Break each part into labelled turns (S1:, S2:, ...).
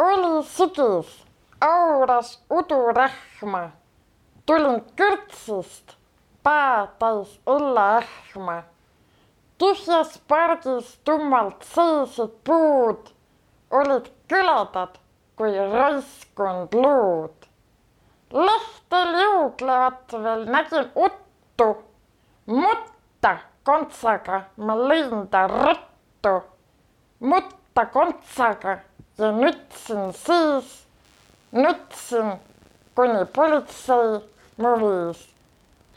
S1: oli sügis, auras udurahma. tulin kõrtsist, pää täis õlleähma. tühjas pargis tummalt seisid puud, olid kõledad kui raiskunud luud. lehtel juuglevat veel nägin uttu, mutta kontsaga ma lõin ta ruttu, mutta kontsaga ja nutsin siis, nutsin, kuni politsei mu viis.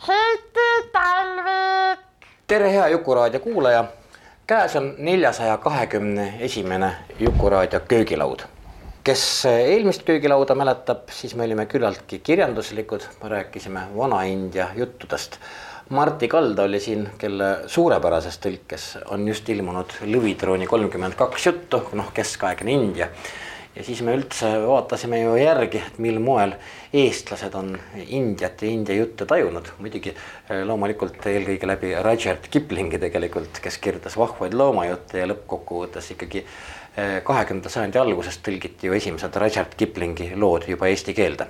S1: Heiti Talvik.
S2: tere, hea Jukuraadio kuulaja. käes on neljasaja kahekümne esimene Jukuraadio köögilaud. kes eelmist köögilauda mäletab, siis me olime küllaltki kirjanduslikud, rääkisime Vana-India juttudest. Martti Kalda oli siin, kelle suurepärases tõlkes on just ilmunud Lõvitrooni kolmkümmend kaks juttu, noh, keskaegne India. Ja siis me üldse vaatasime ju järgi, et mil moel eestlased on Indiat ja India jutte tajunud, muidugi loomulikult eelkõige läbi Rudyard Kiplingi tegelikult, kes kirjutas vahvaid loomajutte ja lõppkokkuvõttes ikkagi kahekümnenda sajandi alguses tõlgiti ju esimesed Rudyard Kiplingi lood juba eesti keelde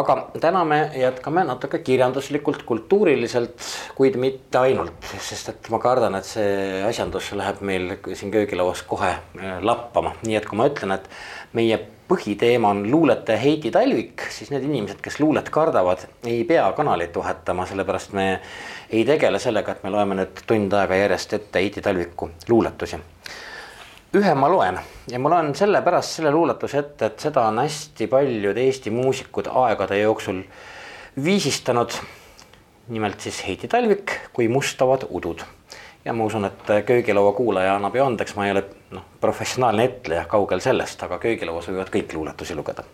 S2: aga täna me jätkame natuke kirjanduslikult, kultuuriliselt, kuid mitte ainult, sest et ma kardan, et see asjandus läheb meil siin köögilauas kohe äh, lappama, nii et kui ma ütlen, et meie põhiteema on luuletaja Heidi Talvik, siis need inimesed, kes luulet kardavad, ei pea kanalit vahetama, sellepärast me ei tegele sellega, et me loeme nüüd tund aega järjest ette Heidi Talviku luuletusi ühe ma loen ja ma loen sellepärast selle luuletuse ette, et seda on hästi paljud Eesti muusikud aegade jooksul viisistanud. nimelt siis Heiti Talvik kui Mustavad udud. ja ma usun, et köögilaua kuulaja annab ju andeks, ma ei ole noh, professionaalne etleja, kaugel sellest, aga köögilauas võivad kõik luuletusi lugeda.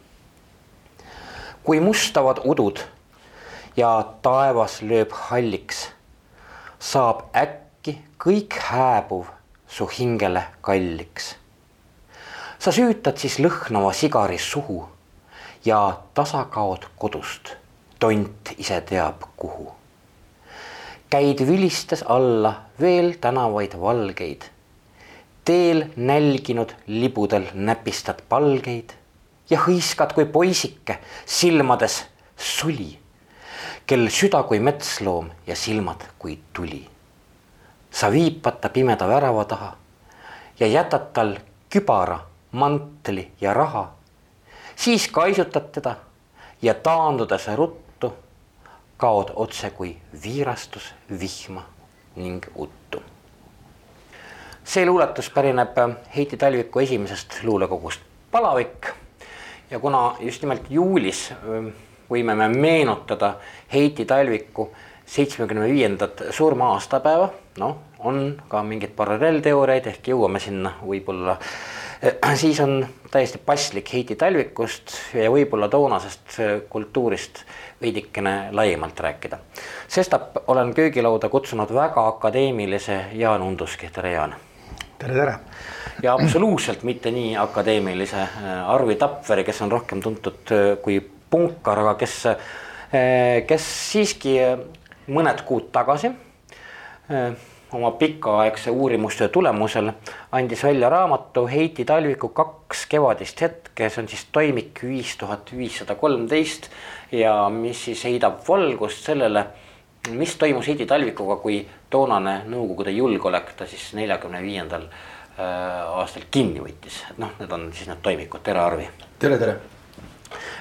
S2: kui mustavad udud ja taevas lööb halliks, saab äkki kõik hääbuv su hingele kalliks. sa süütad siis lõhnava sigari suhu ja tasa kaod kodust, tont ise teab kuhu. käid vilistes alla veel tänavaid valgeid, teel nälginud libudel näpistad palgeid ja hõiskad kui poisike silmades suli, kel süda kui metsloom ja silmad kui tuli sa viipad ta pimeda värava taha ja jätad tal kübara, mantli ja raha. siis kaisutad teda ja taandudes ruttu kaod otse kui viirastus vihma ning uttu. see luuletus pärineb Heiti Talviku esimesest luulekogust Palavik ja kuna just nimelt juulis võime me meenutada Heiti Talviku seitsmekümne viiendat surma aastapäeva, noh, on ka mingeid paralleelteooriaid, ehk jõuame sinna võib-olla. siis on täiesti paslik Heiti Talvikust ja võib-olla toonasest kultuurist veidikene laiemalt rääkida. sestap olen köögilauda kutsunud väga akadeemilise Jaan Unduski, tere Jaan.
S3: tere, tere.
S2: ja absoluutselt mitte nii akadeemilise äh, Arvi Tapveri, kes on rohkem tuntud äh, kui punkar, aga kes, äh, kes siiski mõned kuud tagasi eh, oma pikaaegse uurimustöö tulemusel andis välja raamatu Heiti Talviku kaks kevadist hetke, see on siis toimik viis tuhat viissada kolmteist ja mis siis heidab valgust sellele, mis toimus Heiti Talvikuga, kui toonane Nõukogude julgeolek ta siis neljakümne viiendal eh, aastal kinni võttis, et noh, need on siis need toimikud, tere Arvi.
S3: tere, tere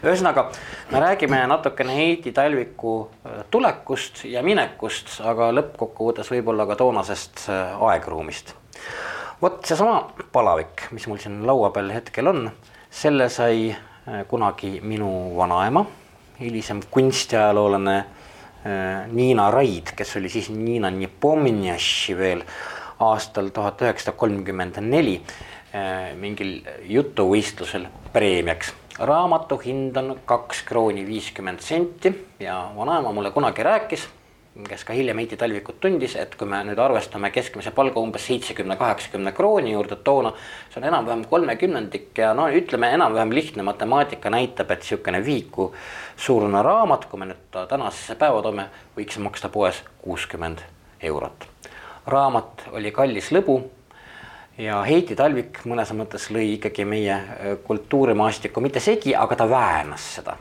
S2: ühesõnaga, me räägime natukene Heiti Talviku äh, tulekust ja minekust, aga lõppkokkuvõttes võib-olla ka toonasest äh, aegruumist. vot seesama palavik, mis mul siin laua peal hetkel on, selle sai äh, kunagi minu vanaema, hilisem kunstiajaloolane Niina Raid, kes oli siis Niina Nepomniaši veel aastal tuhat üheksasada kolmkümmend neli mingil jutuvõistlusel preemiaks. Raamatu hind on kaks krooni viiskümmend senti ja vanaema mulle kunagi rääkis kes ka hiljem Heiti Talvikut tundis, et kui me nüüd arvestame keskmise palga umbes seitsekümne, kaheksakümne krooni juurde toona, see on enam-vähem kolmekümnendik ja no ütleme, enam-vähem lihtne matemaatika näitab, et niisugune vihiku suurune raamat, kui me nüüd tänasesse päeva toome, võiks maksta poes kuuskümmend eurot. raamat oli kallis lõbu ja Heiti Talvik mõnes mõttes lõi ikkagi meie äh, kultuurimaastikku mitte segi, aga ta väänas seda.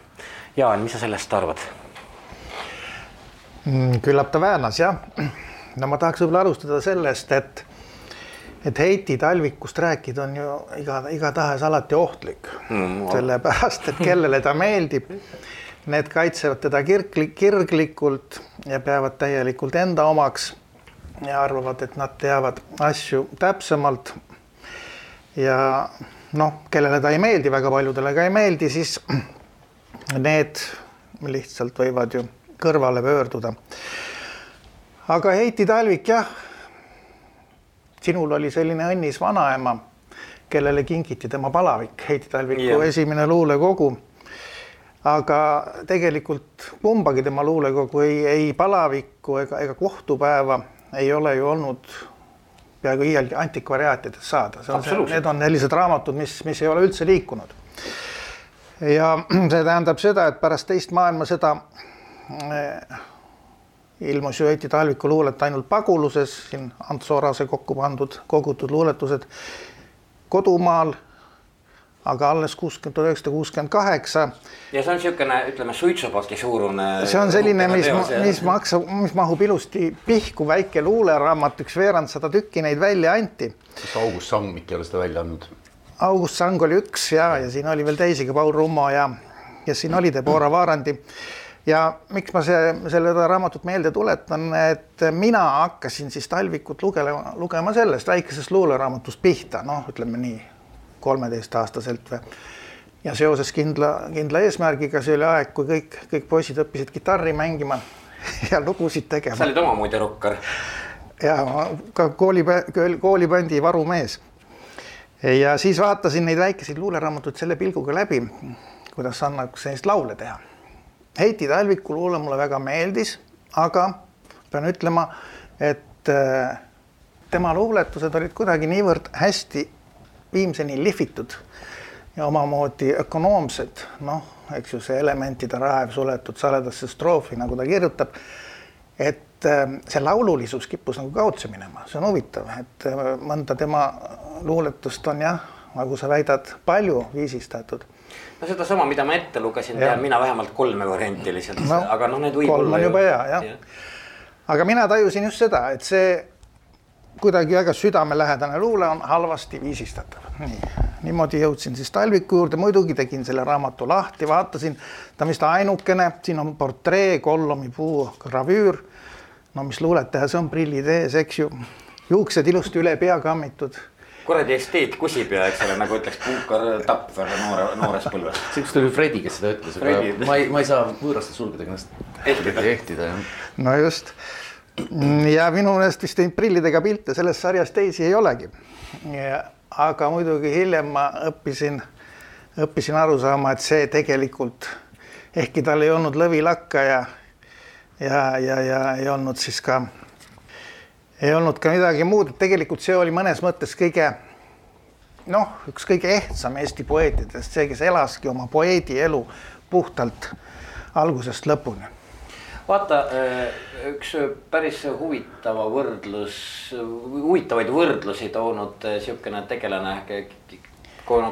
S2: Jaan, mis sa sellest arvad?
S3: Mm, küllap ta väänas jah. no ma tahaks võib-olla alustada sellest, et, et Heiti talvikust rääkida on ju iga, igatahes alati ohtlik mm,. sellepärast, et kellele ta meeldib, need kaitsevad teda kirglik, kirglikult ja peavad täielikult enda omaks ja arvavad, et nad teavad asju täpsemalt. ja noh, kellele ta ei meeldi, väga paljudele ka ei meeldi, siis need lihtsalt võivad ju kõrvale pöörduda. aga Heiti Talvik, jah, sinul oli selline õnnis vanaema, kellele kingiti tema palavik, Heiti Talviku yeah. esimene luulekogu. aga tegelikult kumbagi tema luulekogu ei, ei palavikku ega, ega kohtupäeva ei ole ju olnud peaaegu iialgi antikvariaatides saada, see on see, need on sellised raamatud, mis, mis ei ole üldse liikunud. ja see tähendab seda, et pärast teist maailmasõda ilmus ju Heiti Talviku luulet ainult paguluses, siin Ants Orase kokku pandud, kogutud luuletused kodumaal, aga alles kuuskümmend, tuhat üheksasada kuuskümmend kaheksa.
S2: ja see on niisugune, ütleme suitsupaki suurune.
S3: see on selline, mis, mis maksab, mis mahub ilusti pihku, väike luuleraamat, üks veerandsada tükki neid välja anti.
S4: kas August Sangmik ei ole seda välja andnud?
S3: August Sang oli üks ja, ja siin oli veel teisigi, Paul Rummo ja kes siin oli, Debora Vaarandi ja miks ma see, selle raamatut meelde tuletan, et mina hakkasin siis Talvikut lugema, lugema sellest väikesest luuleraamatust pihta, noh, ütleme nii, kolmeteistaastaselt või. ja seoses kindla, kindla eesmärgiga, see oli aeg, kui kõik, kõik poisid õppisid kitarri mängima ja lugusid tegema.
S2: sa olid omamoodi rokkar.
S3: ja ka kooli, koolibändi varumees. ja siis vaatasin neid väikeseid luuleraamatuid selle pilguga läbi, kuidas annaks sellist laule teha Heiti Talviku luule mulle väga meeldis, aga pean ütlema, et äh, tema luuletused olid kuidagi niivõrd hästi viimseni lihvitud ja omamoodi ökonoomsed, noh, eks ju, see elementide raev suletud saledasse stroofi, nagu ta kirjutab. et äh, see laululisus kippus nagu kaotsi minema, see on huvitav, et äh, mõnda tema luuletust on jah, nagu sa väidad, palju viisistatud
S2: no sedasama, mida ma ette lugesin, tean mina vähemalt kolme varianti lihtsalt no,, aga noh, need võib
S3: kolm on juba hea jah ja. aga mina tajusin just seda, et see kuidagi väga südamelähedane luule on halvasti viisistatav. nii, niimoodi jõudsin siis Talviku juurde, muidugi tegin selle raamatu lahti, vaatasin, ta on vist ainukene, siin on portree, kollomi puu, gravüür. no mis luulet teha, see on prillid ees, eks ju, juuksed ilusti üle pea kammitud
S2: kuradi esteet kusib ja eks ole, nagu ütleks Puukar Tapver noore, noores põlves.
S4: see vist oli Fredi, kes seda ütles, aga ma ei, ma ei saa võõraste sulgedega ennast ehtida, ehtida jah.
S3: no just ja minu meelest vist neid prillidega pilte selles sarjas teisi ei olegi. aga muidugi hiljem ma õppisin, õppisin aru saama, et see tegelikult, ehkki tal ei olnud lõvilakka ja, ja, ja, ja ei olnud siis ka ei olnud ka midagi muud, tegelikult see oli mõnes mõttes kõige noh, üks kõige ehtsam Eesti poeetidest, see, kes elaski oma poeedi elu puhtalt algusest lõpuni.
S2: Vaata, äh, üks päris huvitava võrdlus, huvitavaid võrdlusi toonud äh, tegelane,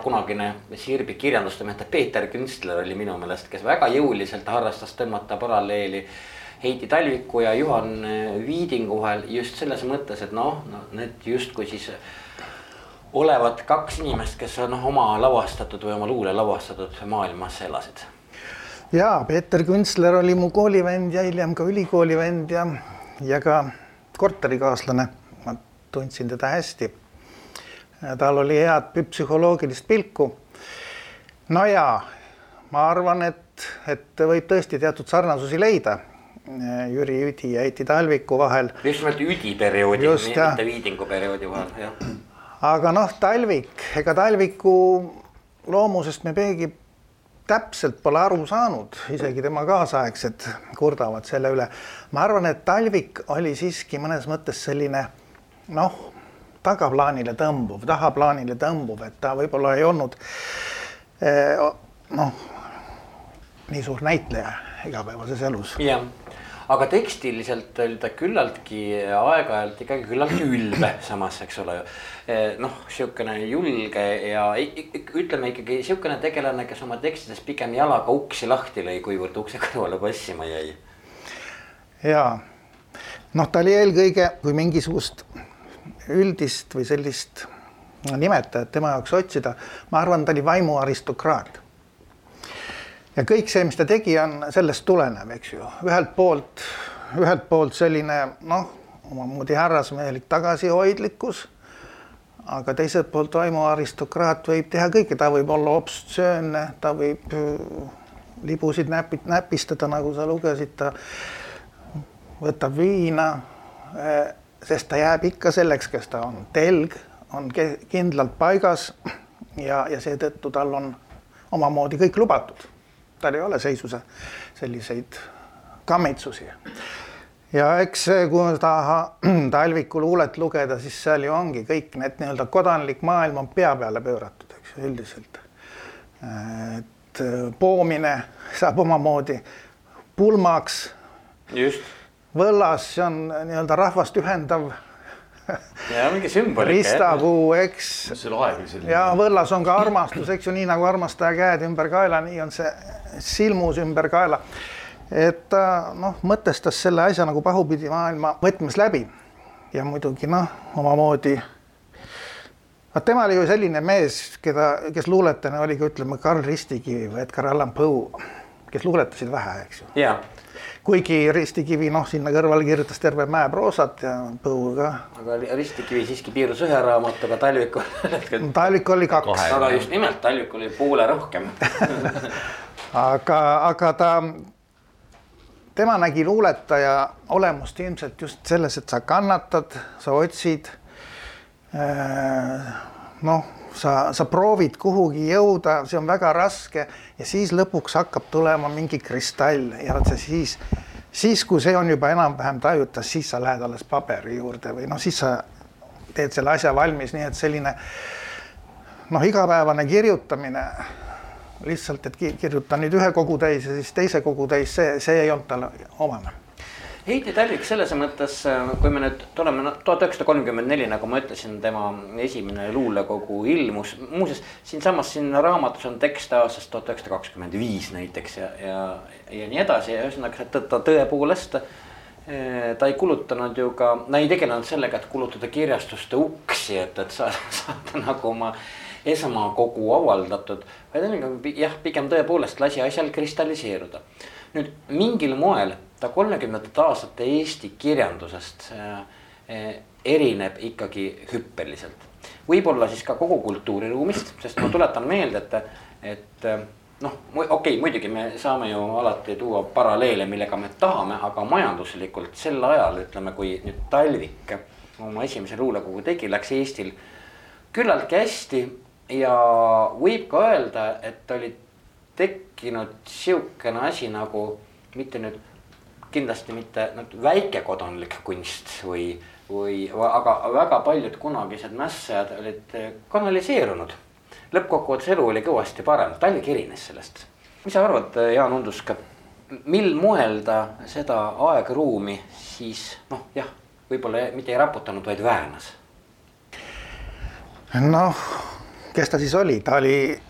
S2: kunagine Sirbi kirjandustoimetaja Peeter Künstler oli minu meelest, kes väga jõuliselt harrastas tõmmata paralleeli Heiti Talviku ja Juhan äh, Viidingu vahel just selles mõttes, et noh no,, need justkui siis olevat kaks inimest, kes on noh, oma lavastatud või oma luule lavastatud maailmas elasid.
S3: Ja Peeter Künstler oli mu koolivend ja hiljem ka ülikooli vend ja, ja ka korterikaaslane. ma tundsin teda hästi. tal oli head psühholoogilist pilku. no ja ma arvan, et, et võib tõesti teatud sarnasusi leida Jüri Üdi ja Heiti Talviku vahel.
S2: just nimelt Üdi perioodi, mitte Viidingu perioodi vahel, jah.
S3: aga noh, Talvik, ega Talviku loomusest me keegi täpselt pole aru saanud, isegi tema kaasaegsed kurdavad selle üle. ma arvan, et Talvik oli siiski mõnes mõttes selline noh, tagaplaanile tõmbuv, tahaplaanile tõmbuv, et ta võib-olla ei olnud eh, noh, nii suur näitleja igapäevases elus.
S2: jah aga tekstiliselt oli ta küllaltki aeg-ajalt ikkagi küllaltki ülbe samas, eks ole. noh, sihukene julge ja ütleme ikkagi sihukene tegelane, kes oma tekstides pigem jalaga uksi lahti lõi, kuivõrd ukse kõrvale passima jäi.
S3: ja noh, ta oli eelkõige, kui mingisugust üldist või sellist nimetajat tema jaoks otsida, ma arvan, ta oli vaimuaristokraat ja kõik see, mis ta tegi, on sellest tulenev, eks ju, ühelt poolt, ühelt poolt selline noh, omamoodi härrasmehelik tagasihoidlikkus. aga teiselt poolt vaimuaristokraat võib teha kõike, ta võib olla obstseönne, ta võib äh, libusid näpid, näpistada, nagu sa lugesid, ta võtab viina, äh, sest ta jääb ikka selleks, kes ta on, telg on kindlalt paigas ja, ja seetõttu tal on omamoodi kõik lubatud tal ei ole seisuse selliseid kammitsusi. ja eks kui taha Talviku luulet lugeda, siis seal ju ongi kõik need nii-öelda kodanlik maailm on pea peale pööratud, eks ju, üldiselt. et poomine saab omamoodi pulmaks.
S2: just.
S3: võllas, see on nii-öelda rahvast ühendav
S2: ja mingi sümbolika.
S3: ristapuu, eks.
S4: see laev oli selline.
S3: ja võllas on ka armastus, eks ju, nii nagu armastaja käed ümber kaela, nii on see silmus ümber kaela. et ta noh, mõtestas selle asja nagu pahupidi maailma võtmes läbi ja muidugi noh, omamoodi. vaat tema oli ju selline mees, keda, kes luuletajana oligi, ütleme, Karl Ristikivi või Edgar Allan Poe, kes luuletasid vähe, eks ju. Kuigi Ristikivi noh, sinna kõrvale kirjutas terve mäe proosat ja Põu ka.
S2: aga Ristikivi siiski piirdus ühe raamatuga, Talvikul
S3: Talvik oli kaks.
S2: aga just nimelt, Talvikul oli poole rohkem
S3: aga, aga ta, tema nägi luuletaja olemust ilmselt just selles, et sa kannatad, sa otsid. Äh, noh sa, sa proovid kuhugi jõuda, see on väga raske ja siis lõpuks hakkab tulema mingi kristall ja vot see siis, siis kui see on juba enam-vähem tajutas, siis sa lähed alles paberi juurde või noh, siis sa teed selle asja valmis, nii et selline noh, igapäevane kirjutamine lihtsalt, et kirjuta nüüd ühe kogutäis ja siis teise kogutäis, see, see ei olnud talle omane
S2: Heiti Talvik selles mõttes, kui me nüüd tuleme tuhat üheksasada kolmkümmend neli, nagu ma ütlesin, tema esimene luulekogu ilmus. muuseas, siinsamas siin raamatus on tekste aastast tuhat üheksasada kakskümmend viis näiteks ja, ja, ja nii edasi ja ühesõnaga ta, tõepoolest. Eh, ta ei kulutanud ju ka, ta ei tegelenud sellega, et kulutada kirjastuste uksi, et, et saada, saada nagu oma esmakogu avaldatud. vaid jah, pigem tõepoolest lasi asjal kristalliseeruda. nüüd mingil moel ta kolmekümnendate aastate Eesti kirjandusest äh, äh, erineb ikkagi hüppeliselt. võib-olla siis ka kogu kultuuriruumist, sest ma tuletan meelde, et, et äh, noh, okei okay,, muidugi me saame ju alati tuua paralleele, millega me tahame, aga majanduslikult sel ajal ütleme, kui nüüd Talvik oma esimese luulekogu tegi, läks Eestil küllaltki hästi ja võib ka öelda, et oli tekkinud sihukene asi nagu mitte nüüd kindlasti mitte nüüd väikekodanlik kunst või, või aga väga paljud kunagised mässajad olid kanaliseerunud. lõppkokkuvõttes elu oli kõvasti parem, Tallik erines sellest. mis sa arvad, Jaan Undusk, mil moel ta seda aegruumi siis noh, jah, võib-olla mitte ei raputanud, vaid väänas?
S3: noh, kes ta siis oli, ta oli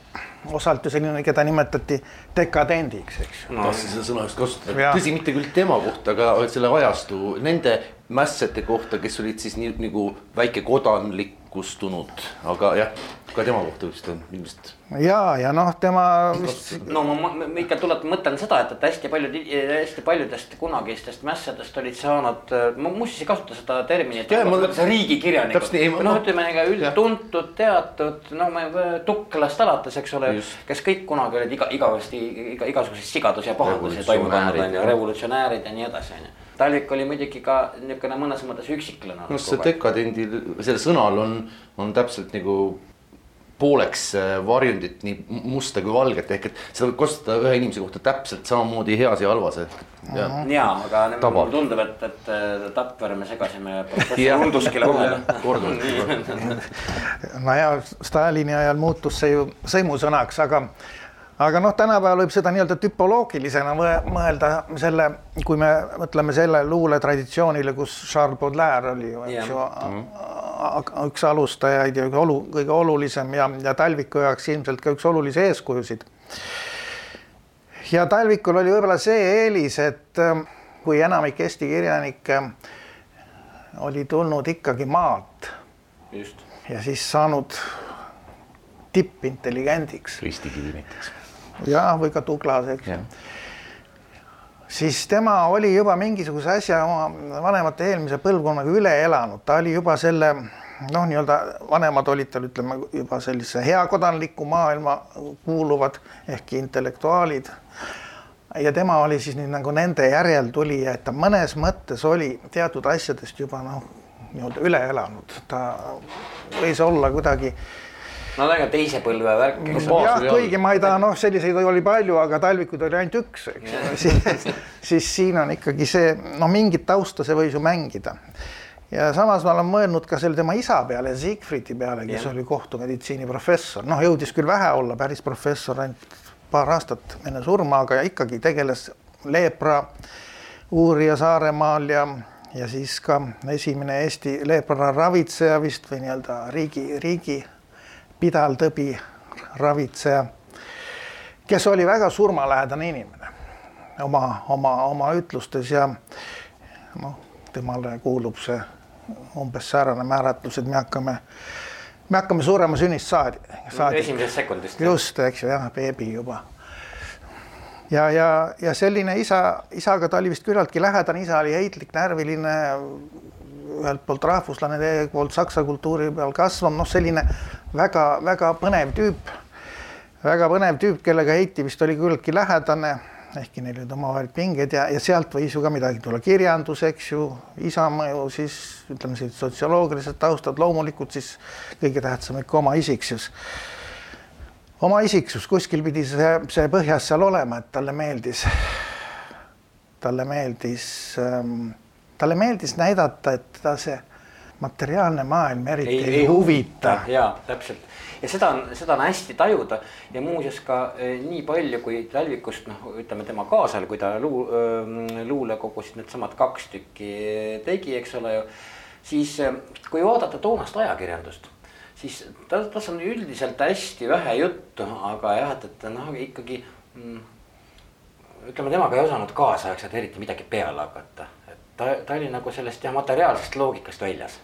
S3: osalt ju selline, keda nimetati dekadendiks, eks
S4: ju. tahtsin seda sõna just kasutada, tõsi, mitte küll tema kohta, aga selle ajastu, nende mässete kohta, kes olid siis nii nagu väikekodanlikustunud, aga jah, ka tema kohta vist on ilmselt.
S3: ja, ja noh, tema
S2: vist. no ma, ma ikka tuletan, mõtlen seda, et, et hästi paljud, hästi paljudest kunagistest mässadest olid saanud, ma muuseas ei kasuta seda terminit. riigikirjanikud, noh, ütleme ega üldtuntud, teatud, no ma Tuklast alates, eks ole, kes kõik kunagi olid iga, igavesti iga, igasuguseid sigadusi ja pahandusi toime pannud on ju, revolutsionäärid ja nii edasi, on ju Talvik oli muidugi ka niisugune mõnes mõttes üksiklane.
S4: no see dekadendil, sellel sõnal on, on täpselt nagu pooleks äh, varjundit nii musta kui valget ehk et seda võib kasutada ühe inimese kohta täpselt samamoodi heas ja halvas
S2: ja, ja, aga mulle tundub, et, et Tapver me segasime professor Unduskile vahele. korduvalt.
S3: no ja Stalini ajal muutus see ju sõimusõnaks, aga aga noh, tänapäeval võib seda nii-öelda tüpoloogilisena mõelda selle, kui me mõtleme selle luuletraditsioonile, kus Charles Baudelaire oli ju, eks ju mm, -hmm. üks alustajaid ja üks olu, kõige olulisem ja, ja Talviku jaoks ilmselt ka üks olulisi eeskujusid. ja Talvikul oli võib-olla see eelis, et ähm, kui enamik Eesti kirjanikke oli tulnud ikkagi maalt. ja siis saanud tippintelligendiks.
S4: Kristi Kivi näiteks
S3: ja, või ka Tuglas, eks ju. siis tema oli juba mingisuguse asja oma vanemate eelmise põlvkonnaga üle elanud, ta oli juba selle noh, nii-öelda vanemad olid tal, ütleme juba sellise heakodanliku maailma kuuluvad ehkki intellektuaalid. ja tema oli siis nüüd nagu nende järeltulija, et ta mõnes mõttes oli teatud asjadest juba noh, nii-öelda üle elanud, ta võis olla kuidagi
S2: no ka teise põlve värk.
S3: jah, kuigi ma ei taha, noh, selliseid oli palju, aga talvikuid oli ainult üks, eks ju siis, siis siin on ikkagi see, no mingit tausta see võis ju mängida. ja samas ma olen mõelnud ka selle tema isa peale, Siegfriedi peale, kes ja. oli kohtumeditsiini professor, noh, jõudis küll vähe olla päris professor, ainult paar aastat enne surma, aga ikkagi tegeles leepra uurija Saaremaal ja ja siis ka esimene Eesti leepra ravitseja vist või nii-öelda riigi, riigi Pidal Tõbi, ravitseja, kes oli väga surmalähedane inimene oma, oma, oma ütlustes ja noh, temale kuulub see umbes säärane määratlus, et me hakkame, me hakkame surema sünnist saadi,
S2: saadi. esimesest sekundist.
S3: just, eks ju, jah, beebi juba. ja, ja, ja selline isa, isaga ta oli vist küllaltki lähedane, isa oli heitlik, närviline, ühelt poolt rahvuslane, teiselt poolt saksa kultuuri peal kasvanud, noh, selline väga-väga põnev tüüp. väga põnev tüüp, kellega Heiti vist oli küllaltki lähedane, ehkki neil olid omavahel pinged ja, ja sealt võis ju ka midagi tulla, kirjandus, eks ju, isa mõju, siis ütleme sellised sotsioloogilised taustad, loomulikult siis kõige tähtsam ikka oma isiksus oma isiksus, kuskil pidi see, see põhjas seal olema, et talle meeldis, talle meeldis ähm, talle meeldis näidata, et teda see materiaalne maailm eriti ei, ei huvita.
S2: ja täpselt ja seda on, seda on hästi tajuda ja muuseas ka eh, nii palju, kui Talvikust noh, ütleme tema kaasal, kui ta luu, luulekogusid needsamad kaks tükki tegi, eks ole ju. siis kui vaadata toonast ajakirjandust, siis ta, tas on üldiselt hästi vähe juttu, aga jah, et, et noh, ikkagi mm, ütleme, temaga ei osanud kaasaegselt eriti midagi peale hakata ta, ta oli nagu sellest jah, materiaalsest loogikast väljas.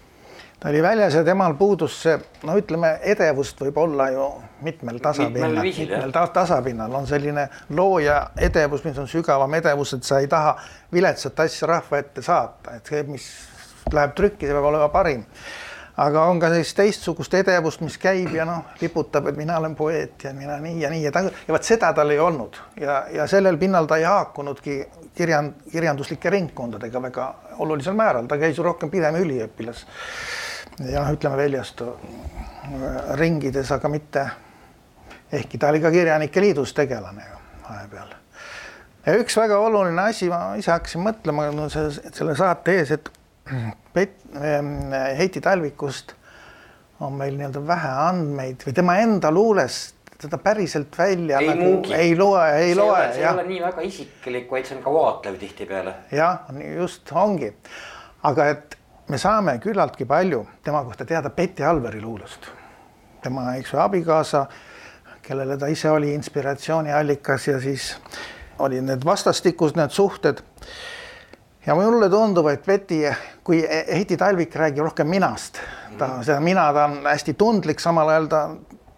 S3: Ta oli väljas ja temal puudus see, no ütleme, edevust võib olla ju mitmel tasapinnal, mitmel ta tasapinnal on selline looja edevus, mis on sügavam edevus, et sa ei taha viletsat asja rahva ette saata, et see, mis läheb trükki, see peab olema parim. Aga on ka sellist teistsugust edevust, mis käib ja noh, liputab, et mina olen poeet ja mina nii ja nii ja ta ja vot seda tal ei olnud. Ja, ja sellel pinnal ta ei haakunudki kirjand-, kirjanduslike ringkondadega väga olulisel määral, ta käis ju rohkem pigem üliõpilas. ja noh, ütleme väljastu ringides, aga mitte, ehkki ta oli ka Kirjanike Liidus tegelane ju vahepeal. ja üks väga oluline asi, ma ise hakkasin mõtlema no, selle saate ees, et Pet-, ähm, Heiti Talvikust on meil nii-öelda vähe andmeid või tema enda luulest teda päriselt välja ei nagu muugi. ei loe, ei see loe.
S2: see ei ole nii väga isiklik, vaid see on ka vaatlev tihtipeale.
S3: jah, just ongi, aga et me saame küllaltki palju tema kohta teada Betty Alveri luulest. tema, eks ju, abikaasa, kellele ta ise oli inspiratsiooniallikas ja siis olid need vastastikus need suhted ja mulle tundub, et Betty, kui Heiti Talvik räägib rohkem minast, ta mm. seda mina, ta on hästi tundlik, samal ajal ta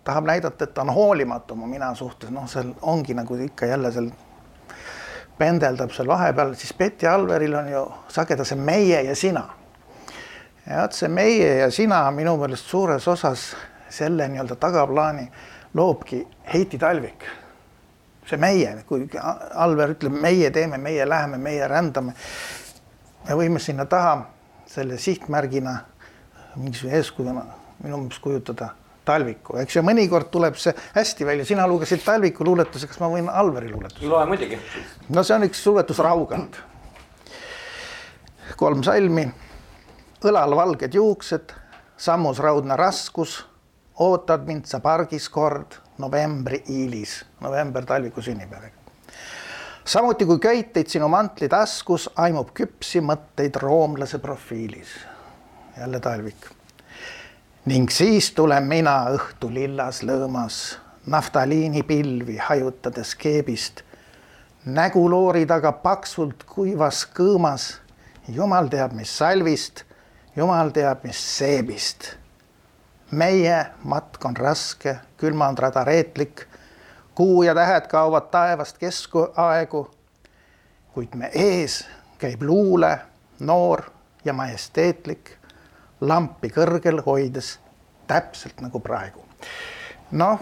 S3: tahab näidata, et ta on hoolimatu oma mina suhtes, noh, seal ongi nagu ikka jälle seal pendeldab seal vahepeal, siis Betty Alveril on ju sageda see meie ja sina. ja vot see meie ja sina minu meelest suures osas selle nii-öelda tagaplaani loobki Heiti Talvik see meie, kui Alver ütleb, meie teeme, meie läheme, meie rändame. me võime sinna taha selle sihtmärgina mingisuguse eeskujuna minu meelest kujutada talviku, eks ju, mõnikord tuleb see hästi välja, sina lugesid talviku luuletuse, kas ma võin Alveri luuletuse?
S2: loe muidugi.
S3: no see on üks luuletus Raugand. kolm salmi, õlal valged juuksed, sammus raudne raskus, ootad mind sa pargis kord, novembri iilis, november talviku sünnipäev samuti kui köiteid sinu mantli taskus, aimub küpsi mõtteid roomlase profiilis. jälle talvik. Ning siis tulen mina õhtu lillas lõõmas, naftaliinipilvi hajutades keebist. nägu loori taga paksult kuivas kõõmas. jumal teab, mis salvist, jumal teab, mis seebist. meie matk on raske, külmand rada reetlik kuu ja tähed kaovad taevast keskaegu. kuid me ees käib luule, noor ja majesteetlik, lampi kõrgel hoides täpselt nagu praegu. noh,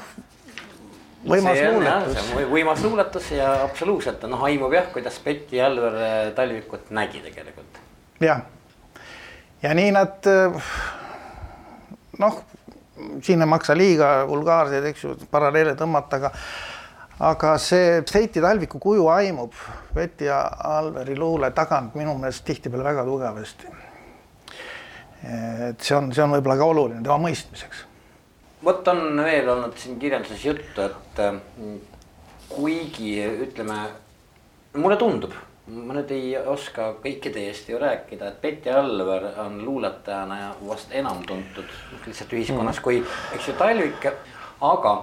S2: võimas luuletus. võimas luuletus ja absoluutselt noh, aimub jah, kuidas Betty Alver äh, Talvikut nägi tegelikult.
S3: jah, ja nii nad noh siin ei maksa liiga vulgaarseid, eks ju, paralleele tõmmata, aga aga see Seiti talviku kuju aimub Veti ja Alveri luule tagant minu meelest tihtipeale väga tugevasti. Et see on, see on võib-olla ka oluline tema mõistmiseks.
S2: vot on veel olnud siin kirjanduses juttu, et mm, kuigi ütleme, mulle tundub ma nüüd ei oska kõikide eest ju rääkida, et Betty Alver on luuletajana ja vast enam tuntud lihtsalt ühiskonnas mm. kui, eks ju, Talvik, aga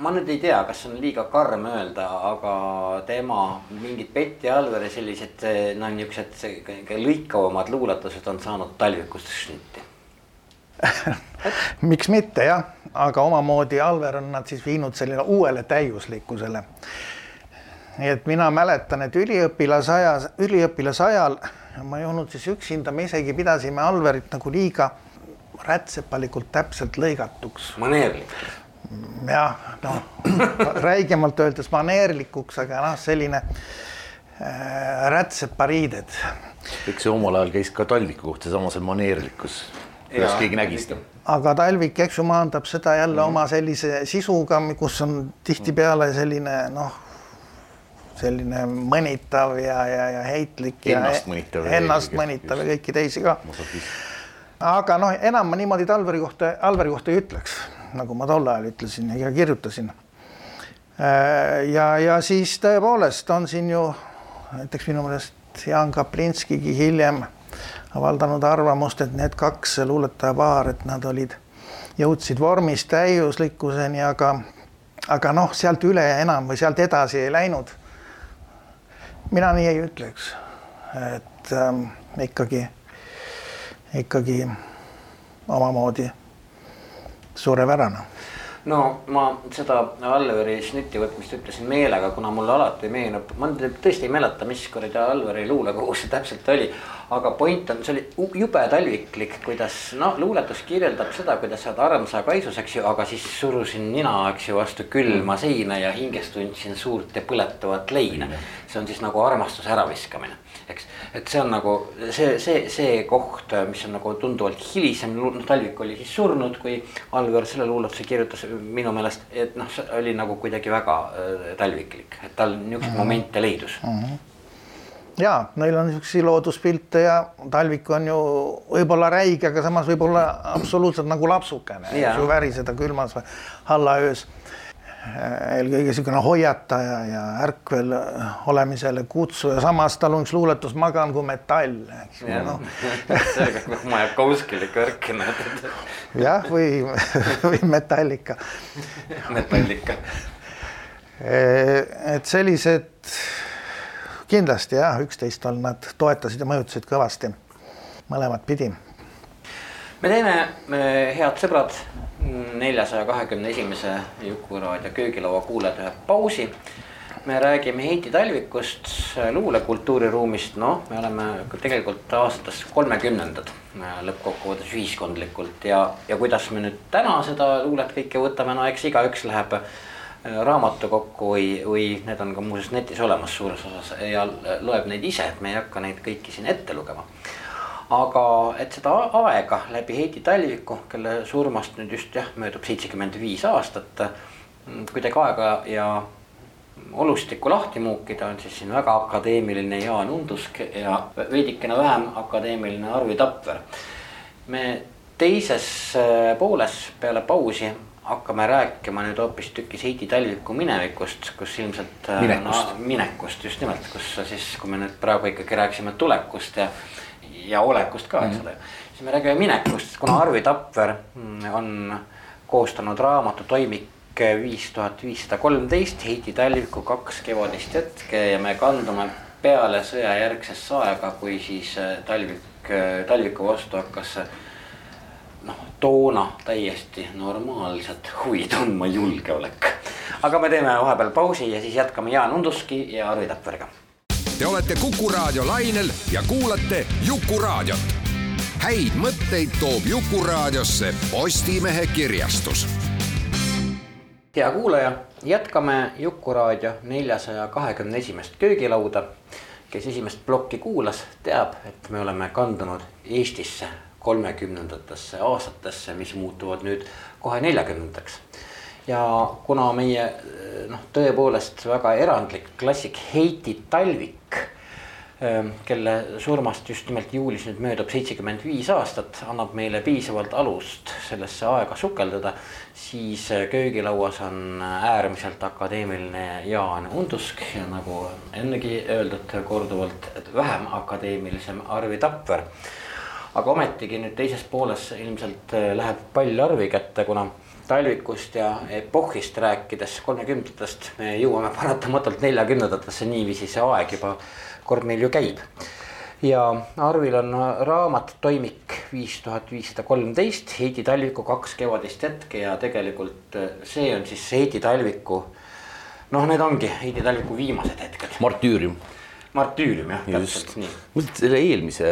S2: ma nüüd ei tea, kas on liiga karm öelda, aga tema mingid Betty Alveri sellised noh, niisugused lõikavamad luuletused on saanud Talvikust šnitti
S3: miks mitte jah, aga omamoodi Alver on nad siis viinud selline uuele täiuslikkusele nii et mina mäletan, et üliõpilasajas, üliõpilasajal ma ei olnud siis üksinda, me isegi pidasime Alverit nagu liiga rätsepalikult täpselt lõigatuks.
S2: maneerlikuks.
S3: Jah, noh räigemalt öeldes maneerlikuks, aga noh, selline äh, rätsepariided.
S4: eks see omal ajal käis ka Talviku kohta, sama see maneerlikkus, kuidas keegi nägi seda
S3: aga Talvik, eks ju, maandab seda jälle mm. oma sellise sisuga, kus on tihtipeale selline noh selline mõnitav ja, ja, ja heitlik.
S4: Ennast mõnitav.
S3: Ennast mõnitav ja kõiki teisi ka. aga noh, enam ma niimoodi Talveri kohta, Alveri kohta ei ütleks, nagu ma tol ajal ütlesin ja kirjutasin. Äh, ja, ja siis tõepoolest on siin ju näiteks minu meelest Jaan Kaplinskigi hiljem avaldanud arvamust, et need kaks luuletajapaar, et nad olid, jõudsid vormis täiuslikkuseni, aga, aga noh, sealt üle enam või sealt edasi ei läinud mina nii ei ütleks, et ähm, ikkagi, ikkagi omamoodi suurepärane
S2: no ma seda Alveri šnitti võtmist ütlesin meelega, kuna mulle alati meenub, ma tõesti ei mäleta, mis kuradi Alveri luulekogu see täpselt oli. Aga point on, see oli jube talviklik, kuidas noh, luuletus kirjeldab seda, kuidas sa oled armsa kaisus, eks ju, aga siis surusin nina, eks ju, vastu külma seina ja hinges tundsin suurt ja põletavat leina. see on siis nagu armastuse äraviskamine eks. et see on nagu see, see, see koht, mis on nagu tunduvalt hilisem, Talvik oli siis surnud, kui Alver selle luuletuse kirjutas minu meelest, et noh, see oli nagu kuidagi väga äh, talviklik, et tal niisuguseid -hmm. momente leidus mm. -hmm
S3: ja neil on niisuguseid looduspilte ja talvik on ju võib-olla räige, aga samas võib-olla absoluutselt nagu lapsukene, eks ju, väriseda külmas hallaöös eelkõige niisugune hoiataja ja ärkvel olemisele kutsuja, samas tal on üks luuletus Magan kui metall, eks ju
S2: no.. sellega nagu Majakovskile kõrkinud.
S3: jah, või, või Metallika.
S2: Metallika.
S3: et sellised kindlasti jah, üksteist on nad toetasid ja mõjutasid kõvasti mõlemat pidi.
S2: me teeme, head sõbrad neljasaja kahekümne esimese Jukuraadio köögilaua kuulajad ühe pausi. me räägime Heiti Talvikust, luulekultuuriruumist, noh, me oleme tegelikult aastas kolmekümnendad lõppkokkuvõttes ühiskondlikult ja, ja kuidas me nüüd täna seda luulet kõike võtame, no eks igaüks läheb raamatukokku või, või need on ka muuseas netis olemas suures osas ja loeb neid ise, et me ei hakka neid kõiki siin ette lugema. aga et seda aega läbi Heidi Talviku, kelle surmast nüüd just jah, möödub seitsekümmend viis aastat, kuidagi aega ja olustikku lahti muukida, on siis siin väga akadeemiline Jaan Undusk ja veidikene vähem akadeemiline Arvi Tapver. me teises pooles peale pausi hakkame rääkima nüüd hoopistükkis Heiti Talviku minevikust, kus ilmselt.
S4: Äh, minekust
S2: no,. minekust just nimelt, kus siis, kui me nüüd praegu ikkagi rääkisime tulekust ja, ja olekust ka, eks mhm. ole mm. -hmm. siis me räägime minekust, kuna Arvi Tapver mm, on koostanud raamatu Toimik viis tuhat viissada kolmteist, Heiti Talviku kaks kevadist hetke ja me kandume peale sõjajärgsesse aega, kui siis äh, Talvik, äh, Talviku vastu hakkas noh, toona täiesti normaalset huvi tundma julgeolek. aga me teeme vahepeal pausi ja siis jätkame Jaan Unduski ja Arvi Tapveriga.
S5: Te olete Kuku raadio lainel ja kuulate Jukuraadiot. häid mõtteid toob Jukuraadiosse Postimehe kirjastus.
S2: hea kuulaja, jätkame Jukuraadio neljasaja kahekümne esimest köögilauda kes esimest plokki kuulas, teab, et me oleme kandunud Eestisse kolmekümnendatesse aastatesse, mis muutuvad nüüd kohe neljakümnendaks. ja kuna meie noh, tõepoolest väga erandlik klassik Heiti Talvik, ähm, kelle surmast just nimelt juulis nüüd möödub seitsekümmend viis aastat, annab meile piisavalt alust sellesse aega sukeldada, siis köögilauas on äärmiselt akadeemiline Jaan Undusk ja nagu ennegi öeldud korduvalt, vähem akadeemilisem Arvi Tapver aga ometigi nüüd teises pooles ilmselt äh, läheb pall Arvi kätte, kuna talvikust ja epohhist rääkides, kolmekümnendatest me jõuame paratamatult neljakümnendatesse, niiviisi see aeg juba kord meil ju käib. ja Arvil on raamat Toimik viis tuhat viissada kolmteist, Heidi Talviku Kaks kevadist hetke ja tegelikult äh, see on siis Heidi Talviku. noh, need ongi Heidi Talviku viimased hetked.
S4: martüürium.
S2: martüürium jah, täpselt nii.
S4: selle eelmise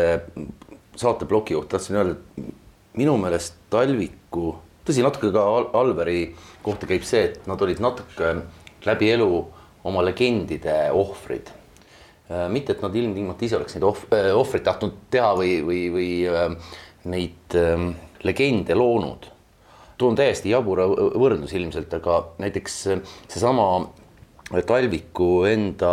S4: saateploki kohta tahtsin öelda, et minu meelest Talviku, tõsi, natuke ka Alveri kohta käib see, et nad olid natuke läbi elu oma legendide ohvrid. Äh, mitte, et nad ilmtingimata ise oleks neid ohv-, äh, ohvreid tahtnud teha või, või, või äh, neid legende loonud. toon täiesti jabura võrdluse ilmselt, aga näiteks seesama Talviku enda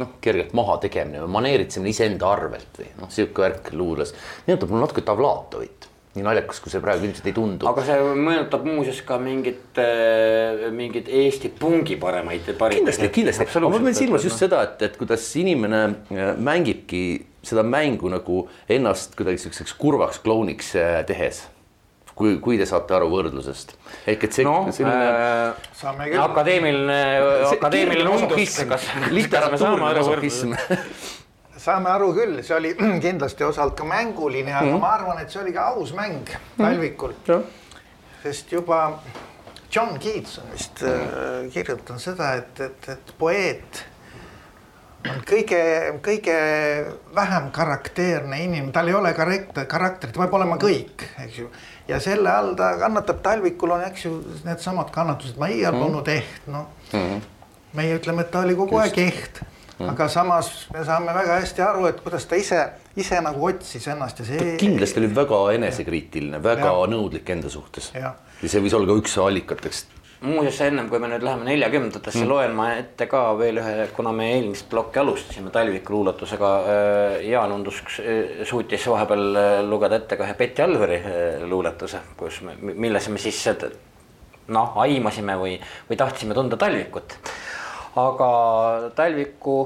S4: noh, kergelt maha tegemine või maneeritsemine iseenda arvelt või noh, sihuke värk luules. meenutab mulle natuke Tavlatovit, nii naljakas, kui see praegu ilmselt ei tundu.
S2: aga see meenutab muuseas ka mingit äh,, mingit Eesti pungi paremaid.
S4: kindlasti, kindlasti, aga ma pean silmas just seda, et, et kuidas inimene äh, mängibki seda mängu nagu ennast kuidagi siukseks kurvaks klouniks äh, tehes kui, kui te saate aru võrdlusest. ehk et see no, selline äh,.
S2: saame küll. akadeemiline, akadeemiline undus, kas.
S4: literatuurne
S3: saame aru küll, see oli kindlasti osalt ka mänguline, aga mm -hmm. ma arvan, et see oli ka aus mäng Talvikul mm. -hmm. sest juba John Keats on vist mm -hmm. kirjutanud seda, et, et, et poeet on kõige, kõige vähem karakteerne inimene, tal ei ole karakter, karakterit, peab olema kõik, eks ju ja selle all ta kannatab, talvikul on, eks ju, needsamad kannatused, ma iial mm. polnud eht, noh mm -hmm.. meie ütleme, et ta oli kogu Just. aeg eht mm., aga samas me saame väga hästi aru, et kuidas ta ise, ise nagu otsis ennast ja see.
S4: ta kindlasti oli väga enesekriitiline, väga ja. nõudlik enda suhtes. ja see võis olla ka üks allikatest
S2: muuseas, ennem kui me nüüd läheme neljakümnendatesse mm., loen ma ette ka veel ühe, kuna me eelmist plokki alustasime Talviku luuletusega. Äh, Jaan Undusk äh, suutis vahepeal äh, lugeda ette ka ühe Betty Alveri luuletuse, kus me, milles me siis noh, aimasime või, või tahtsime tunda Talvikut. aga Talviku,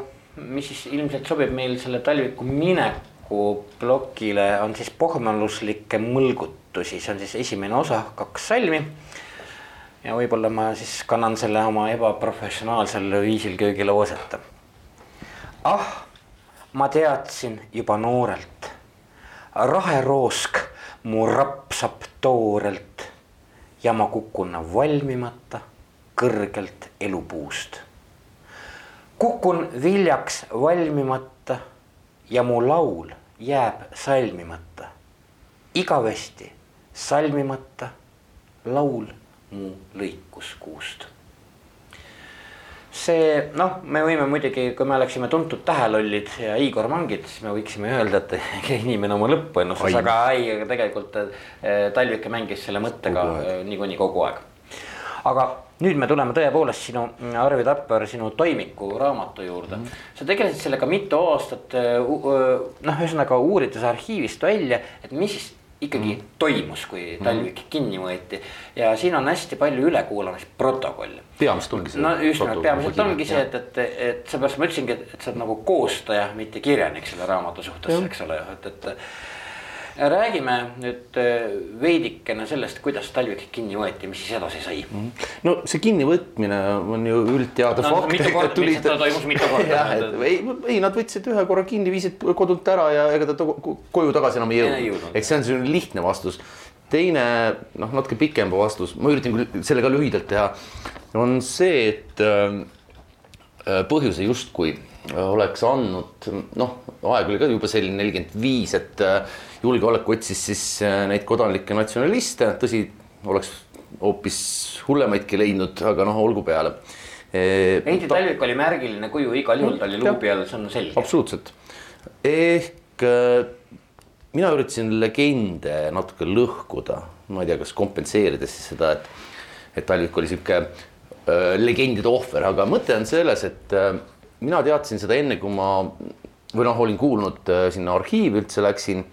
S2: mis siis ilmselt sobib meil selle Talviku mineku plokile, on siis pohmaluslikke mõlgutusi, see on siis esimene osa, kaks salmi ja võib-olla ma siis kannan selle oma ebaprofessionaalsel viisil köögilauas ette. ah, ma teadsin juba noorelt, raheroosk mu rapsab toorelt ja ma kukun valmimata kõrgelt elupuust. kukun viljaks valmimata ja mu laul jääb salmimata. igavesti salmimata laul mu lõikuskuust. see noh, me võime muidugi, kui me oleksime tuntud tähelollid ja Igor Mangid, siis me võiksime öelda, et inimene oma lõppu ennustas, aga ei, aga tegelikult äh, Talvik mängis selle mõttega äh, niikuinii kogu aeg. aga nüüd me tuleme tõepoolest sinu, Arvi Tapper, sinu toimiku raamatu juurde mm. -hmm. sa tegelesid sellega mitu aastat, noh, ühesõnaga uurides arhiivist välja, et mis ikkagi mm. toimus, kui. Talvik mm. kinni võeti ja siin on hästi palju ülekuulamisprotokolle.
S4: peamiselt ongi see.
S2: no just nimelt, peamiselt ongi see, et, et, et seepärast ma ütlesingi, et, et sa oled nagu koostaja, mitte kirjanik selle raamatu suhtes, eks ole, et, et räägime nüüd äh, veidikene sellest, kuidas Talvik kinni võeti, mis siis edasi sai. Mhm.
S4: no see kinnivõtmine on ju üldteada
S2: no, fakt. mitu korda, tulid... seda toimus mitu korda.
S4: ei, ei nad võtsid ühe korra kinni, viisid kodunt ära ja ega ta koju tagasi enam ei jõudnud. eks see on selline lihtne vastus. teine noh, natuke pikem vastus, ma üritan küll selle ka lühidalt teha, on see, et äh, äh põhjuse justkui oleks andnud, noh, aeg oli ka juba selline nelikümmend viis, et äh, julgeolek otsis siis äh, neid kodanlikke natsionaliste, tõsi, oleks hoopis hullemaidki leidnud, aga noh, olgu peale.
S2: Heidi Talvik oli märgiline kuju, igal juhul ta oli luubi all, see on selge.
S4: absoluutselt, ehk äh, mina üritasin legende natuke lõhkuda, ma ei tea, kas kompenseerides siis seda, et, et Talvik oli sihuke äh, legendide ohver, aga mõte on selles, et äh, mina teadsin seda enne, kui ma või noh, olin kuulnud äh, sinna arhiivi üldse läksin.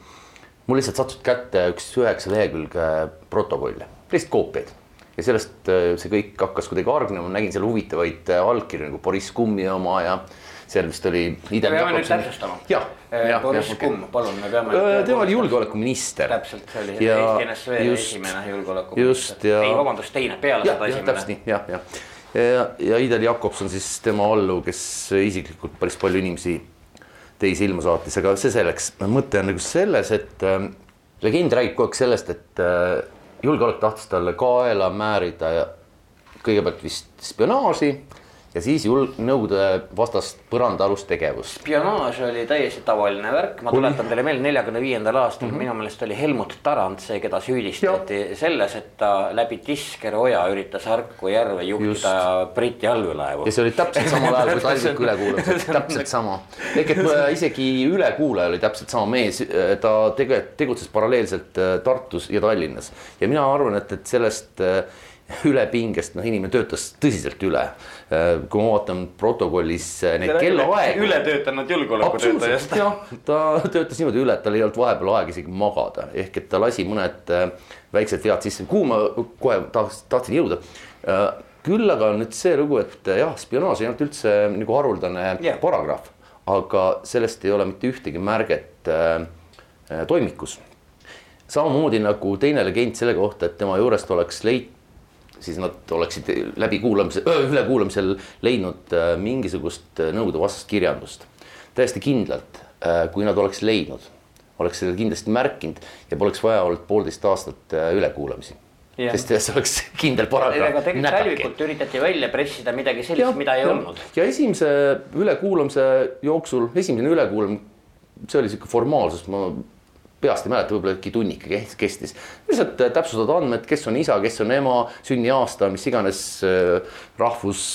S4: Mul lihtsalt sattus kätte üks üheksa lehekülge protokolle, lihtsalt koopiaid ja sellest äh, see kõik hakkas kuidagi hargnema, nägin seal huvitavaid äh, allkirju nagu Boriss Kummi oma ja seal vist oli.
S2: me peame nüüd täpsustama. Boris Kumm, palun, me peame.
S4: tema oli julgeolekuminister.
S2: täpselt, see oli ja Eesti NSV esimene julgeolekuminister.
S4: just ja.
S2: ei, vabandust, teine, peale seda esimene.
S4: täpselt nii, jah, jah ja, ja Idel Jakobson siis tema alluv, kes isiklikult päris palju inimesi teisi ilma saatis, aga see selleks. mõte on nagu selles, et äh, legend räägib kogu aeg sellest, et äh, julgeolek tahtis talle kaela määrida ja kõigepealt vist spionaaži ja siis julg-, Nõukogude vastast põrandaalust tegevust.
S2: spionaaž oli täiesti tavaline värk, ma tuletan teile meelde, neljakümne viiendal aastal mm -hmm. minu meelest oli Helmut Tarand see, keda süüdistati ja. selles, et ta läbi Tiskeri oja üritas Harku järve juhtida Just. Briti allveelaevu.
S4: ja see oli täpselt samal ajal kui Talviku ülekuulamised, täpselt sama. ehk et äh, isegi ülekuulaja oli täpselt sama mees, äh, ta tege-, tegutses paralleelselt äh, Tartus ja Tallinnas ja mina arvan, et, et sellest ülepingest, noh, inimene töötas tõsiselt üle. Äh, kui ma vaatan protokollis äh, neid kellaaegu.
S2: ületöötanud julgeolekutöötajast.
S4: jah, ta töötas niimoodi üle, et tal ei olnud vahepeal aega isegi magada, ehk et ta lasi mõned äh, väiksed vead sisse, kuhu ma kohe tahtsin, tahtsin jõuda. küll aga on nüüd see lugu, et jah, spionaaž ei olnud üldse nagu haruldane yeah. paragrahv, aga sellest ei ole mitte ühtegi märget äh, toimikus samamoodi nagu teine legend selle kohta, et tema juurest oleks leitud siis nad oleksid läbikuulamise, ülekuulamisel leidnud äh, mingisugust äh, Nõukogude vastast kirjandust. täiesti kindlalt, äh, kui nad oleks leidnud, oleks selle kindlasti märkinud ja poleks vaja olnud poolteist aastat ülekuulamisi. Yeah. sest see oleks kindel paragrahv.
S2: tegelikult üritati välja pressida midagi sellist, mida ei ja. olnud.
S4: ja esimese ülekuulamise jooksul, esimene ülekuulamine, see oli sihuke formaalsus, ma peast ei mäleta, võib-olla äkki tunnike kestis. lihtsalt äh, täpsustad andmed, kes on isa, kes on ema, sünniaasta, mis iganes äh, rahvus,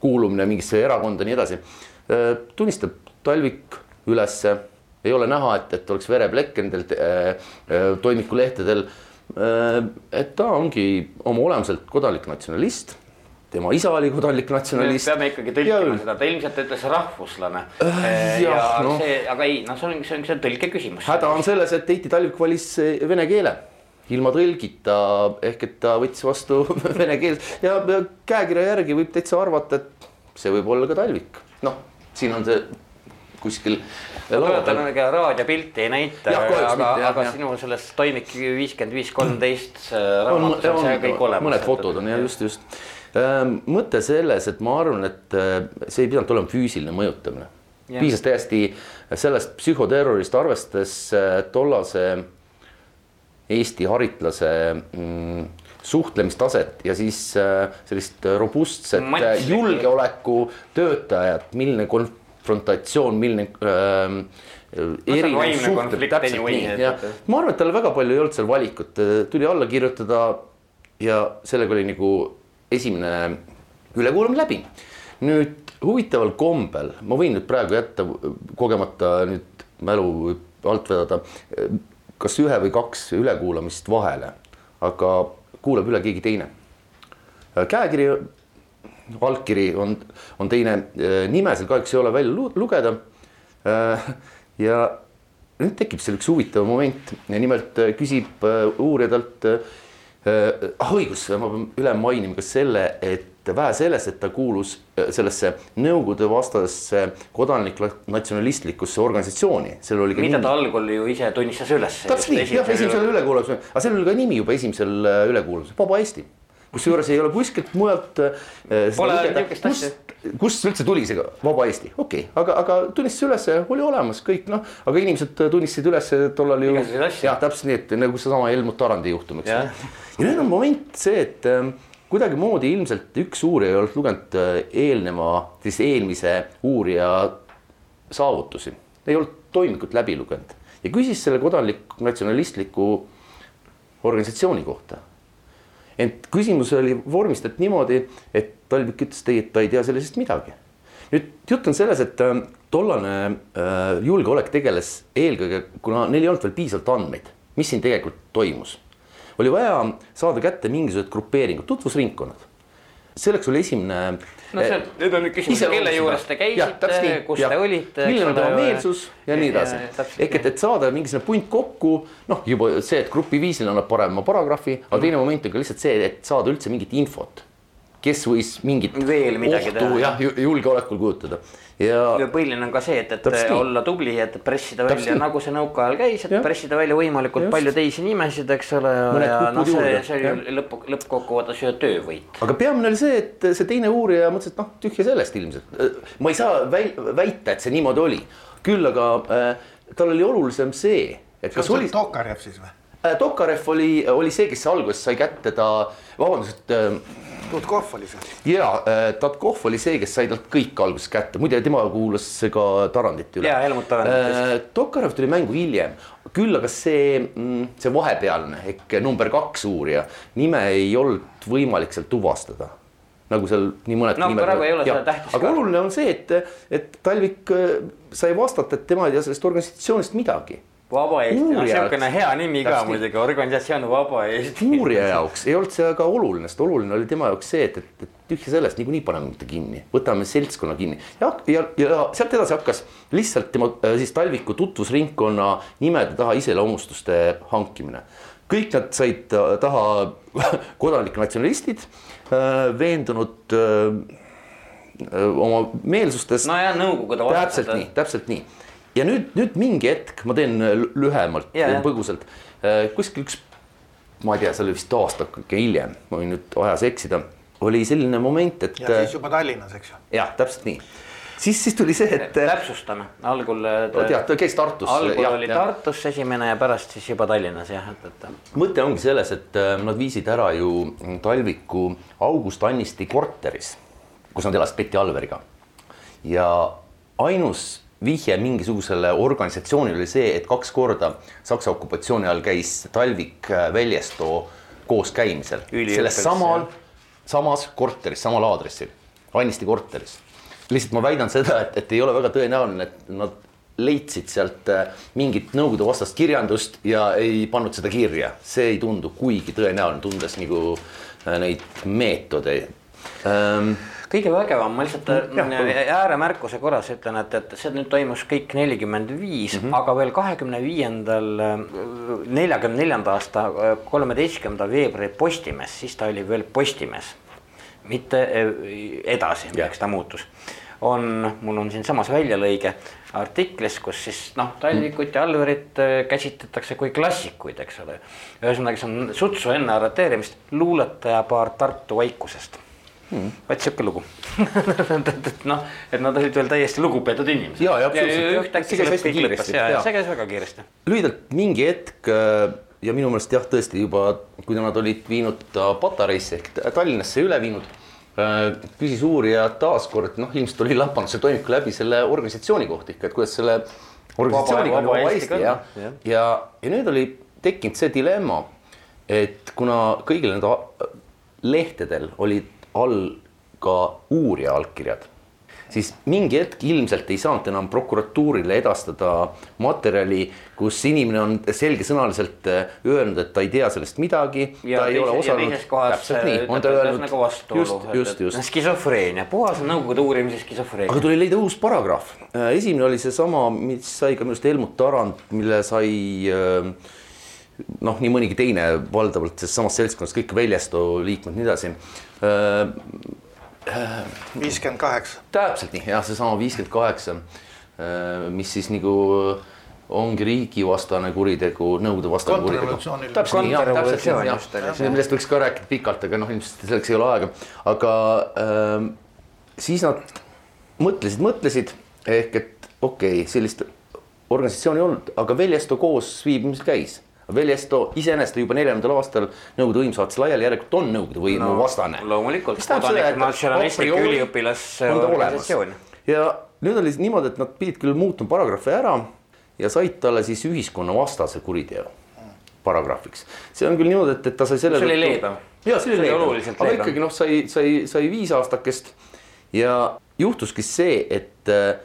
S4: kuulumine mingisse erakonda, nii edasi. Äh, tunnistab Talvik ülesse, ei ole näha, et, et oleks vereplekk nendel toimikulehtedel. et ta ongi oma olemuselt kodanlik natsionalist tema isa oli kodanlik natsionalist.
S2: peame ikkagi tõlkima ja... seda, ta ilmselt ütles rahvuslane äh,. ja, ja no. see, aga ei, noh, see on, see on, see on tõlke küsimus.
S4: häda on selles, et Heiti Talvik valis vene keele ilma tõlgita ehk et ta võttis vastu vene keeles ja, ja käekirja järgi võib täitsa arvata, et see võib olla ka Talvik, noh, siin on see kuskil.
S2: ega raadiopilti ei näita, aga, aga jah. sinu selles toimik viiskümmend viis, kolmteist raamatus on see kõik olemas.
S4: mõned fotod on ja just, just mõte selles, et ma arvan, et äh, see ei pidanud olema füüsiline mõjutamine. piisas täiesti sellest psühhoterrorist, arvestades äh, tollase Eesti haritlase mm, suhtlemistaset ja siis äh, sellist robustset julgeolekutöötajat, milline konfrontatsioon, milline äh, erinev suhted, täpselt nii, jah. ma arvan, et tal väga palju ei olnud seal valikut, tuli alla kirjutada ja sellega oli nagu esimene ülekuulamine läbi. nüüd huvitaval kombel, ma võin nüüd praegu jätta kogemata nüüd mälu alt vedada, kas ühe või kaks ülekuulamist vahele, aga kuulab üle keegi teine. käekiri, allkiri on, on teine, nime seal kahjuks ei ole välja lugeda. ja nüüd tekib seal üks huvitav moment, nimelt küsib uurija talt ah õigus, ma pean üle mainima ka selle, et vähe sellest, et ta kuulus äh, sellesse Nõukogude vastasesse kodanlik-natsionalistlikusse organisatsiooni, seal oli.
S2: mida ta algul ju ise tunnistas üles.
S4: täpselt nii, jah, esimesel ülekuulamisel, aga seal oli ka nimi juba esimesel äh, ülekuulamisel, Vaba Eesti. Kusjuures ei ole kuskilt mujalt
S2: äh,.
S4: Kust üldse tuli see Vaba Eesti, okei okay., aga, aga tunnistas ülesse, oli olemas kõik noh, aga inimesed tunnistasid üles tollal ju. jah, täpselt nii, et nagu seesama Helmut Tarandi juhtum, eks. ja nüüd on moment see, et ähm, kuidagimoodi ilmselt üks uurija ei olnud lugenud äh, eelneva, siis eelmise uurija saavutusi, ei olnud toimikut läbi lugenud ja küsis selle kodanlik natsionalistliku organisatsiooni kohta. Ent küsimus oli vormistatud niimoodi, et Talvik ütles, et ei, et ta ei tea sellest midagi. nüüd jutt on selles, et äh, tollane äh, julgeolek tegeles eelkõige, kuna neil ei olnud veel piisavalt andmeid, mis siin tegelikult toimus oli vaja saada kätte mingisugused grupeeringud, tutvusringkonnad. Selleks oli esimene.
S2: no see, nüüd on nüüd küsimus, kelle juures te käisite, kus ja. te olite.
S4: milline on tema meelsus ja nii edasi. ehk et, et saada mingisugune punt kokku, noh, juba see, et grupiviisil annab parema paragrahvi, aga teine moment on ka lihtsalt see, et saada üldse mingit infot kes võis mingit
S2: veel midagi
S4: ohtu, teha. jah, julgeolekul kujutada
S2: ja. ja põhiline on ka see, et, et Täpselt olla tubli, et pressida välja Täpselt nagu see nõukaajal käis, et ja. pressida välja võimalikult Just. palju teisi nimesid, eks ole. ja noh, see, see oli lõpp, lõppkokkuvõttes ju töövõit.
S4: aga peamine oli see, et see teine uurija mõtles, et noh, tühja sellest ilmselt. ma ei saa väita, et see niimoodi oli, küll aga äh, tal oli olulisem see, et
S3: kas oli. Tokarev siis või?
S4: Äh, Tokarev oli, oli see, kes alguses sai kätte ta, vabandust äh,
S3: Tutkov oli see.
S4: ja äh, Tatkov oli see, kes sai talt kõik alguses kätte, muide tema kuulas ka Tarandit üle.
S2: ja Helmut Tarandit
S4: äh,. Tokarev tuli mängu hiljem, küll aga see, mm, see vahepealne ehk number kaks uurija nime ei olnud võimalik sealt tuvastada nagu seal nii mõned
S2: no, nimed. praegu ei ole seda tähtis.
S4: aga oluline on see, et, et Talvik äh, sai vastata, et tema ei tea sellest organisatsioonist midagi
S2: Vaba Eesti, no niisugune hea nimi ka muidugi, organisatsioon Vaba Eesti.
S4: uurija jaoks ei olnud see väga oluline, sest oluline oli tema jaoks see, et, et, et tühja sellest, niikuinii paneme ta kinni, võtame seltskonna kinni. ja, ja, ja sealt edasi hakkas lihtsalt tema äh, siis Talviku tutvusringkonna nimede taha iseloomustuste hankimine. kõik nad said taha kodanlik natsionalistid, äh, veendunud äh, oma meelsustes.
S2: no ja Nõukogude
S4: täpselt nii, täpselt nii ja nüüd, nüüd mingi hetk, ma teen äh, lühemalt, põgusalt, äh, kuskil üks, ma ei tea, see oli vist aasta hiljem, ma võin nüüd ajas eksida, oli selline moment, et.
S3: ja siis juba Tallinnas, eks ju.
S4: jah, täpselt nii siis, siis tuli see, et.
S2: täpsustame, algul.
S4: tead, ta käis Tartus.
S2: algul ja, oli ja. Tartus esimene ja pärast siis juba Tallinnas jah, et, et.
S4: mõte ongi selles, et äh, nad viisid ära ju Talviku August Annisti korteris, kus nad elasid Betty Alveriga. ja ainus vihje mingisugusele organisatsioonile oli see, et kaks korda Saksa okupatsiooni ajal käis Talvik äh, Veljestoo koos käimisel. selles samal, samas korteris, samal aadressil, Annisti korteris. lihtsalt ma väidan seda, et, et ei ole väga tõenäoline, et nad leidsid sealt äh, mingit Nõukogude vastast kirjandust ja ei pannud seda kirja, see ei tundu kuigi tõenäoline, tundes nagu äh, neid meetodeid
S2: ähm, kõige vägevam, ma lihtsalt mm, ääremärkuse korras ütlen, et, et see nüüd toimus kõik nelikümmend viis, mhm. aga veel kahekümne viiendal, neljakümne neljanda aasta kolmeteistkümnenda veebruari Postimees, siis ta oli veel Postimees, mitte edasi, milleks ta muutus. On, mul on siinsamas väljalõige artiklis, kus siis noh, Talvikut ja Alverit käsitletakse kui klassikuid, eks ole. ühesõnaga, see on sutsu enne arreteerimist luuletajapaar Tartu vaikusest hmm.. vaat sihuke lugu. Noh, et nad olid veel täiesti lugupeetud inimesed.
S4: ja, ja absoluutselt.
S2: see käis väga kiiresti.
S4: lühidalt mingi hetk äh, ja minu meelest jah, tõesti juba, kui nad olid viinud ta Patareisse ehk Tallinnasse üle viinud, äh, küsis uurija taaskord, noh, ilmselt oli lapanud see toimiku läbi selle organisatsiooni kohta ikka, et kuidas selle organisatsiooniga on Vaba Eesti ja, ja, ja, ja nüüd oli tekkinud see dilemma, et kuna kõigil nendel lehtedel olid all ka uurija allkirjad siis mingi hetk ilmselt ei saanud enam prokuratuurile edastada materjali, kus inimene on selgesõnaliselt äh, öelnud, et ta ei tea sellest midagi.
S2: ja teises kohas
S4: on ta öelnud
S2: nagu vastuolu.
S4: just, just, just.
S2: skisofreenia, puhas Nõukogude uurimise skisofreenia.
S4: aga tuli leida uus paragrahv, äh, esimene oli seesama, mis sai ka minu arust Helmut Tarand, mille sai noh, nii mõnigi teine valdavalt sellest samast seltskonnast, kõik Veljesto liikmed, nii edasi
S3: viiskümmend kaheksa.
S4: täpselt nii, jah, seesama viiskümmend kaheksa, äh, mis siis nagu ongi riigivastane kuritegu, Nõukogude vastane kuritegu. täpselt nii, jah, täpselt nii, jah, millest võiks ka rääkida pikalt, aga noh, ilmselt selleks ei ole aega, aga äh, siis nad mõtlesid, mõtlesid ehk et okei okay,, sellist organisatsiooni ei olnud, aga Veljesto koos viibimisel käis Veljesto iseenesest juba neljandal aastal Nõukogude võim saatis laiali, järelikult on Nõukogude võimu no, vastane.
S2: loomulikult, kodanik natsionalistlik üliõpilasorganisatsioon.
S4: ja nüüd oli niimoodi, et nad pidid küll muutma paragrahvi ära ja said talle siis ühiskonnavastase kuriteo paragrahviks. see on küll niimoodi, et, et ta sai selle.
S2: see oli leebem.
S4: ja see oli leebem, aga ikkagi noh, sai, sai, sai viis aastakest ja juhtuski see, et äh,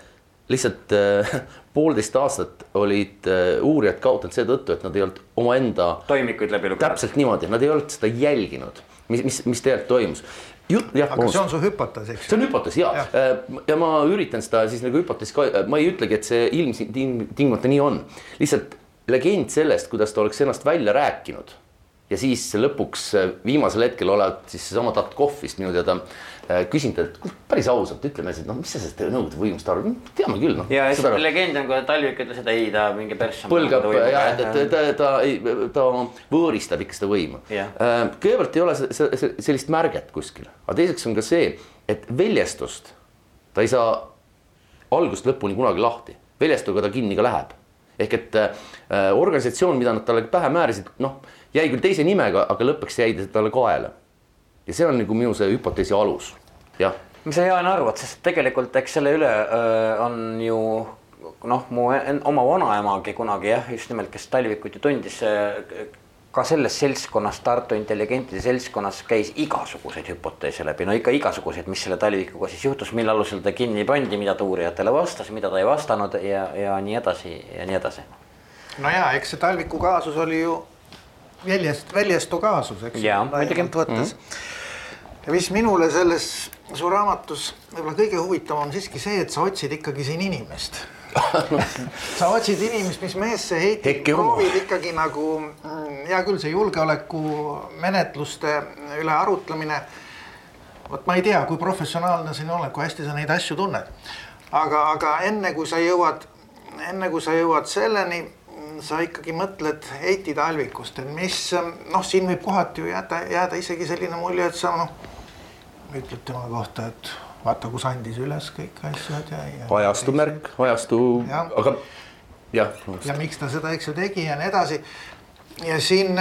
S4: lihtsalt äh, poolteist aastat olid äh, uurijad kaotanud seetõttu, et nad ei olnud omaenda.
S2: toimikuid läbi lugenud.
S4: täpselt niimoodi, nad ei olnud seda jälginud, mis, mis, mis tegelikult toimus.
S3: jutt, jah. aga see on su hüpotees, eks
S4: ju? see on hüpotees ja, ja., äh, ja ma üritan seda siis nagu hüpoteesi ka, ma ei ütlegi, et see ilmtingimata nii on, lihtsalt legend sellest, kuidas ta oleks ennast välja rääkinud ja siis lõpuks viimasel hetkel olevat siis seesama Tatkov vist minu teada Äh, küsin talt päris ausalt, ütleme siis, noh, mis sa sellest nõukogude võimust arvad, teame küll, noh.
S2: ja siis legend on, kui Talvik ütles, et ei, ta mingi persse.
S4: põlgab ja ta, ta, ta, ta, ta, ta võõristab ikka seda võimu. Äh, kõigepealt ei ole sellist märget kuskil, aga teiseks on ka see, et väljastust ta ei saa algusest lõpuni kunagi lahti, väljastuga ta kinni ka läheb. ehk et äh, organisatsioon, mida nad talle pähe määrasid, noh, jäi küll teise nimega, aga lõpuks jäi ta talle kaela ja see on nagu minu see hüpoteesi alus, jah.
S2: mis sa, Jaan, arvad, sest tegelikult eks selle üle öö, on ju noh, mu en, oma vanaemagi kunagi jah, just nimelt, kes Talvikut ju tundis, ka selles seltskonnas, Tartu intelligentide seltskonnas käis igasuguseid hüpoteese läbi, no ikka igasuguseid, mis selle Talvikuga siis juhtus, mille alusel ta kinni pandi, mida ta uurijatele vastas, mida ta ei vastanud ja, ja nii edasi ja nii edasi.
S3: no ja eks see Talviku kaasus oli ju väljast, väljastu kaasus, eks.
S2: jaa, muidugi. võttes mm. -hmm
S3: ja mis minule selles su raamatus võib-olla kõige huvitavam on siiski see, et sa otsid ikkagi siin inimest sa otsid inimest, mis meesse heitib, proovid ikkagi nagu mm, hea küll, see julgeolekumenetluste üle arutlemine. vot ma ei tea, kui professionaalne sa oled, kui hästi sa neid asju tunned. aga, aga enne kui sa jõuad, enne kui sa jõuad selleni, sa ikkagi mõtled Heiti Talvikust, et mis noh, siin võib kohati ju jääda, jääda isegi selline mulje, et sa noh ütled tema kohta, et vaata, kus andis üles kõik asjad ja, ja.
S4: ajastu märk, ajastu, aga jah.
S3: ja miks ta seda, eks ju, tegi ja nii edasi. ja siin,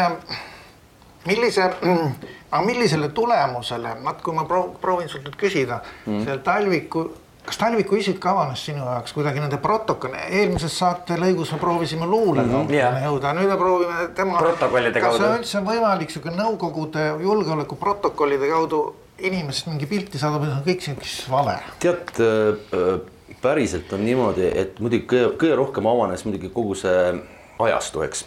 S3: millise, aga millisele tulemusele, vaat kui ma proovin sult nüüd küsida mm., selle Talviku kas Talviku isik avanes sinu jaoks kuidagi nende protokolli, eelmises saate lõigus me proovisime luulega mm -hmm, yeah. jõuda, nüüd me proovime tema.
S2: protokollide kaudu.
S3: kas see üldse on võimalik sihuke Nõukogude julgeolekuprotokollide kaudu inimesest mingi pilti saadab ja see on kõik siukene vale.
S4: tead äh, päriselt on niimoodi, et muidugi kõige, kõige rohkem avanes muidugi kogu see ajastu, eks.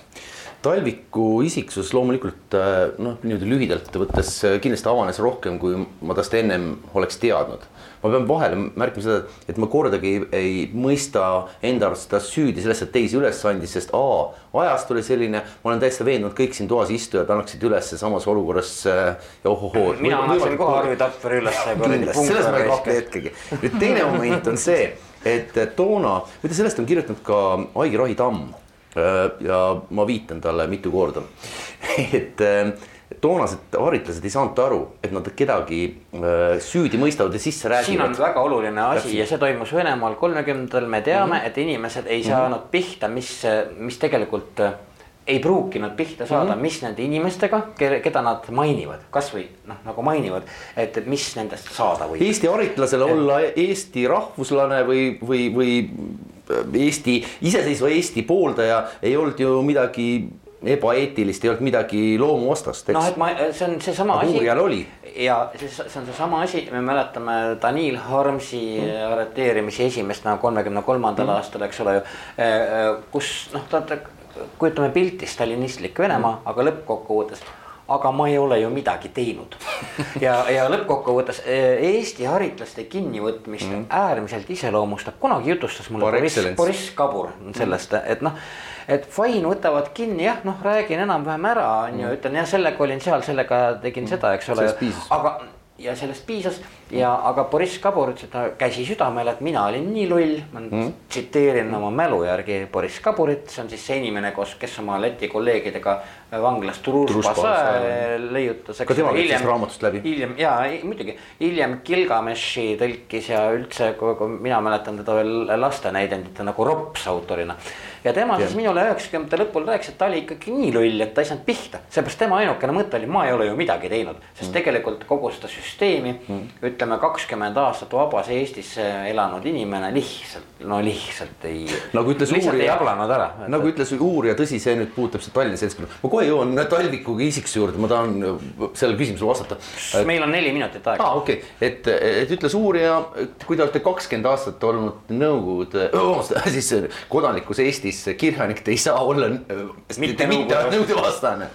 S4: Talviku isiksus loomulikult äh, noh, niimoodi lühidalt võttes kindlasti avanes rohkem, kui ma tast ennem oleks teadnud ma pean vahele märkima seda, et ma kordagi ei, ei mõista enda arust seda süüdi selles, et teisi üles andis, sest A ajast oli selline, ma olen täiesti veendunud, kõik siin toas istujad annaksid üles samas olukorras äh, ja ohohoo.
S2: mina annaksin kohe Arvi Tapper üles.
S4: selles ma ei kahtle hetkegi. nüüd teine moment on see, et toona, muide sellest on kirjutanud ka Aigi Rahi Tamm äh, ja ma viitan talle mitu korda, et toonased haritlased ei saanud aru, et nad kedagi äh, süüdi mõistavad ja sisse räägivad.
S2: siin on väga oluline asi Täpselt. ja see toimus Venemaal kolmekümnendatel, me teame mm, -hmm. et inimesed ei saanud mm -hmm. pihta, mis, mis tegelikult äh, ei pruukinud pihta saada mm, -hmm. mis nende inimestega, keda nad mainivad, kasvõi noh, nagu mainivad, et mis nendest saada võib.
S4: Eesti haritlasele olla Eesti rahvuslane või, või, või Eesti, iseseisva Eesti pooldaja ei olnud ju midagi ebaeetilist, ei olnud midagi loomuvastast,
S2: eks. noh, et ma, see on seesama
S4: asi. uurijal oli.
S2: ja see, see on seesama asi, me mäletame Danil Harmsi mm. arreteerimisi esimest nagu kolmekümne kolmandal mm. aastal, eks ole ju. kus noh, ta, ta kujutame pilti stalinistlik Venemaa mm., aga lõppkokkuvõttes aga ma ei ole ju midagi teinud. ja, ja lõppkokkuvõttes e, Eesti haritlaste kinnivõtmist mm. äärmiselt iseloomustab, kunagi jutustas mulle Boris, Boris Kabur sellest, et noh. Et fine, võtavad kinni jah, noh, räägin enam-vähem ära, on ju, mm. ütlen jah, sellega olin seal, sellega tegin mm. seda, eks ole, aga ja sellest piisas ja, aga Boriss Kabur ütles, et käsi südamel, et mina olin nii lull, ma mm. tsiteerin oma mälu järgi Boriss Kaburit, see on siis see inimene, koos, kes oma Läti kolleegidega vanglas Družbas leiutas.
S4: ka tema võttis raamatust läbi.
S2: hiljem ja muidugi, hiljem Gilgameshi tõlkis ja üldse, kui mina mäletan teda veel lastenäidendite nagu rops autorina ja tema ja. siis minule üheksakümnendate lõpul rääkis, et ta oli ikkagi nii loll, et ta ei saanud pihta. seepärast tema ainukene mõte oli, ma ei ole ju midagi teinud, sest mm. tegelikult kogu seda süsteemi mm. ütleme kakskümmend aastat vabas Eestis elanud inimene lihtsalt, no lihtsalt ei.
S4: nagu ütles uurija, nagu ütles uurija, tõsi, see nüüd puudutab seda Tallinna seltskonda. ma kohe jõuan Talvikuga isiksuse juurde, ma tahan sellele küsimusele vastata.
S2: meil on neli minutit aega.
S4: aa, okei okay., et, et ütles uurija, kui te olete kakskümmend aastat olnud Nõukogude oh,, siis kodanikus Eestis kirjanik te ei saa olla mitte, mitte nõude vastane.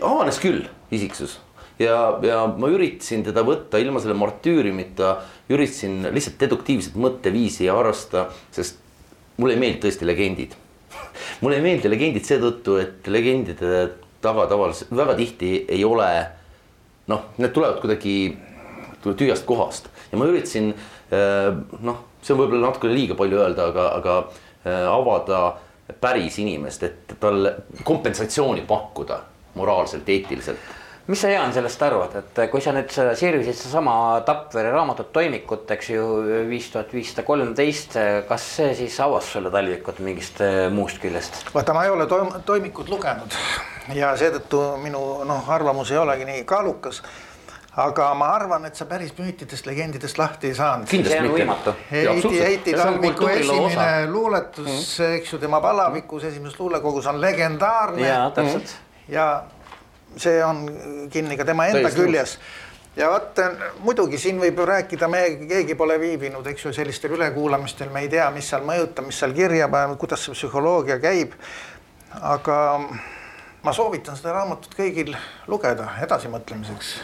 S4: avanes küll isiksus ja, ja ma üritasin teda võtta ilma selle martüürimita, üritasin lihtsalt deduktiivset mõtteviisi harrastada, sest mulle ei meeldi tõesti legendid mulle ei meeldi legendid seetõttu, et legendide taga tavaliselt väga tihti ei ole noh, need tulevad kuidagi tühjast kohast. Ja ma üritasin eh, noh, see on võib-olla natukene liiga palju öelda, aga, aga Äh, avada päris inimest, et talle kompensatsiooni pakkuda moraalselt, eetiliselt
S2: mis sa, Jaan, sellest arvad, et kui sa nüüd sirvisid sedasama Tapvere raamatut toimikut, eks ju, viis tuhat viissada kolmteist, kas see siis avas sulle talvikut mingist äh, muust küljest?
S3: vaata, ma ei ole toim-, toimikut lugenud ja seetõttu minu noh, arvamus ei olegi nii kaalukas aga ma arvan, et sa päris müütidest, legendidest lahti ei saanud.
S2: kindlasti mitte.
S3: Heiti, Heiti Talviku esimene luuletus mm, -hmm. eks ju, tema palavikus esimeses luulekogus on legendaarne.
S2: ja täpselt mm.
S3: -hmm. ja see on kinni ka tema enda Tõesti. küljes ja vot muidugi siin võib ju rääkida, me keegi pole viibinud, eks ju, sellistel ülekuulamistel, me ei tea, mis seal mõjutab, mis seal kirja paneb, kuidas see psühholoogia käib. aga ma soovitan seda raamatut kõigil lugeda edasimõtlemiseks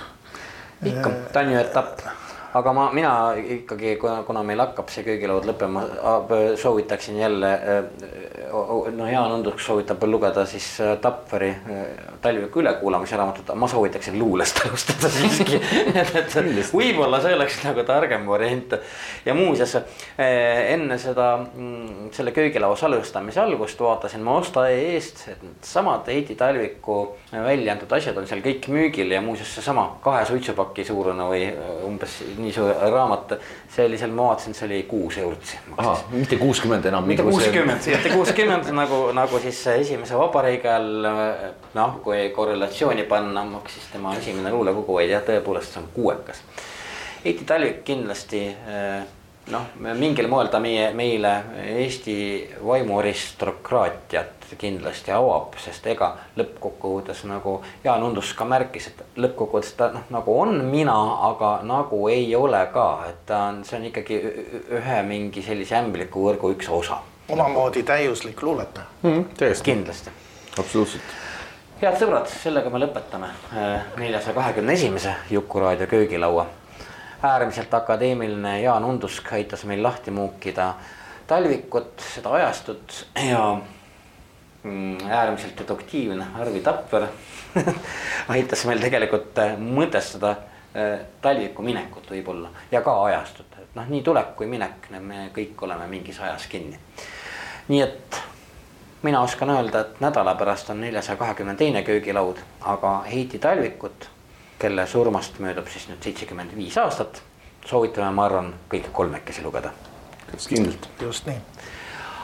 S2: ikka, ta on ju etapp aga ma, mina ikkagi, kuna, kuna meil hakkab see köögilaud lõppema, soovitaksin jälle. No Jaan Unduks soovitab lugeda siis äh, Tapveri äh, talviku ülekuulamise raamatut, ma soovitaksin luulest alustada siiski et, et võib-olla see oleks nagu targem variant. ja muuseas äh, enne seda, mm, selle köögilaua salvestamise algust vaatasin ma osta.ee-st, et needsamad Heiti Talviku välja antud asjad on seal kõik müügil ja muuseas seesama kahe suitsupaki suurune või umbes nii suur raamat, see oli seal, ma vaatasin, see oli kuus eurot.
S4: mitte kuuskümmend enam.
S2: mitte kuuskümmend, mitte kuuskümmend nagu, nagu siis esimese vabariigi ajal noh, kui korrelatsiooni panna, maksis tema esimene luulekogu, vaid jah, tõepoolest see on kuuekas. Heiti Talvik kindlasti noh, mingil moel ta meie, meile Eesti vaimuaristokraatiat kindlasti avab, sest ega lõppkokkuvõttes nagu Jaan Undus ka märkis, et lõppkokkuvõttes ta noh, nagu on mina, aga nagu ei ole ka, et ta on, see on ikkagi ühe mingi sellise ämbliku võrgu üks osa.
S3: Omamoodi täiuslik luuletaja
S2: mm,. täiesti. kindlasti.
S4: absoluutselt
S2: head sõbrad, sellega me lõpetame äh, neljasaja kahekümne esimese Juku-raadio köögilaua. äärmiselt akadeemiline Jaan Undusk aitas meil lahti muukida talvikut, seda ajastut ja Mm, äärmiselt deduktiivne Arvi Tapper aitas meil tegelikult äh, mõtestada äh, talviku minekut võib-olla ja ka ajastut, et noh, nii tulek kui minek, me kõik oleme mingis ajas kinni. nii et mina oskan öelda, et nädala pärast on neljasaja kahekümne teine köögilaud, aga Heiti Talvikut, kelle surmast möödub siis nüüd seitsekümmend viis aastat, soovitame, ma arvan, kõik kolmekesi lugeda.
S4: kindlalt.
S3: just nii.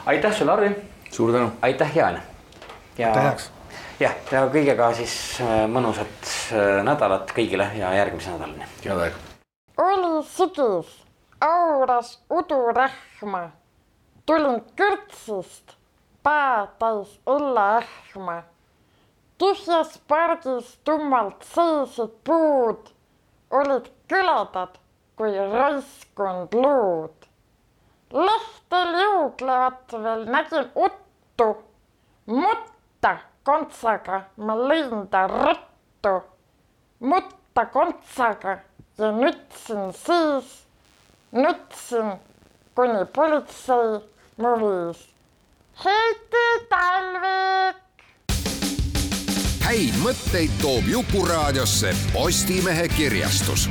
S2: aitäh sulle, Arvi.
S4: suur tänu.
S2: aitäh, Jaan
S3: ja
S2: jah, ja kõigega siis äh, mõnusat äh, nädalat kõigile ja järgmise nädalani.
S4: head aega.
S1: oli sügis, auras udurahma, tulin kõrtsist, pää täis õlleähma. tühjas pargis tummalt seisid puud, olid kõledad kui raiskunud luud. lehtel juuglevat veel nägin uttu, mutta kontsaga ma lõin ta ruttu, mutta kontsaga ja nutsin siis, nutsin, kuni politsei mu viis. Heiti Talvik.
S5: häid mõtteid toob Jukuraadiosse Postimehe kirjastus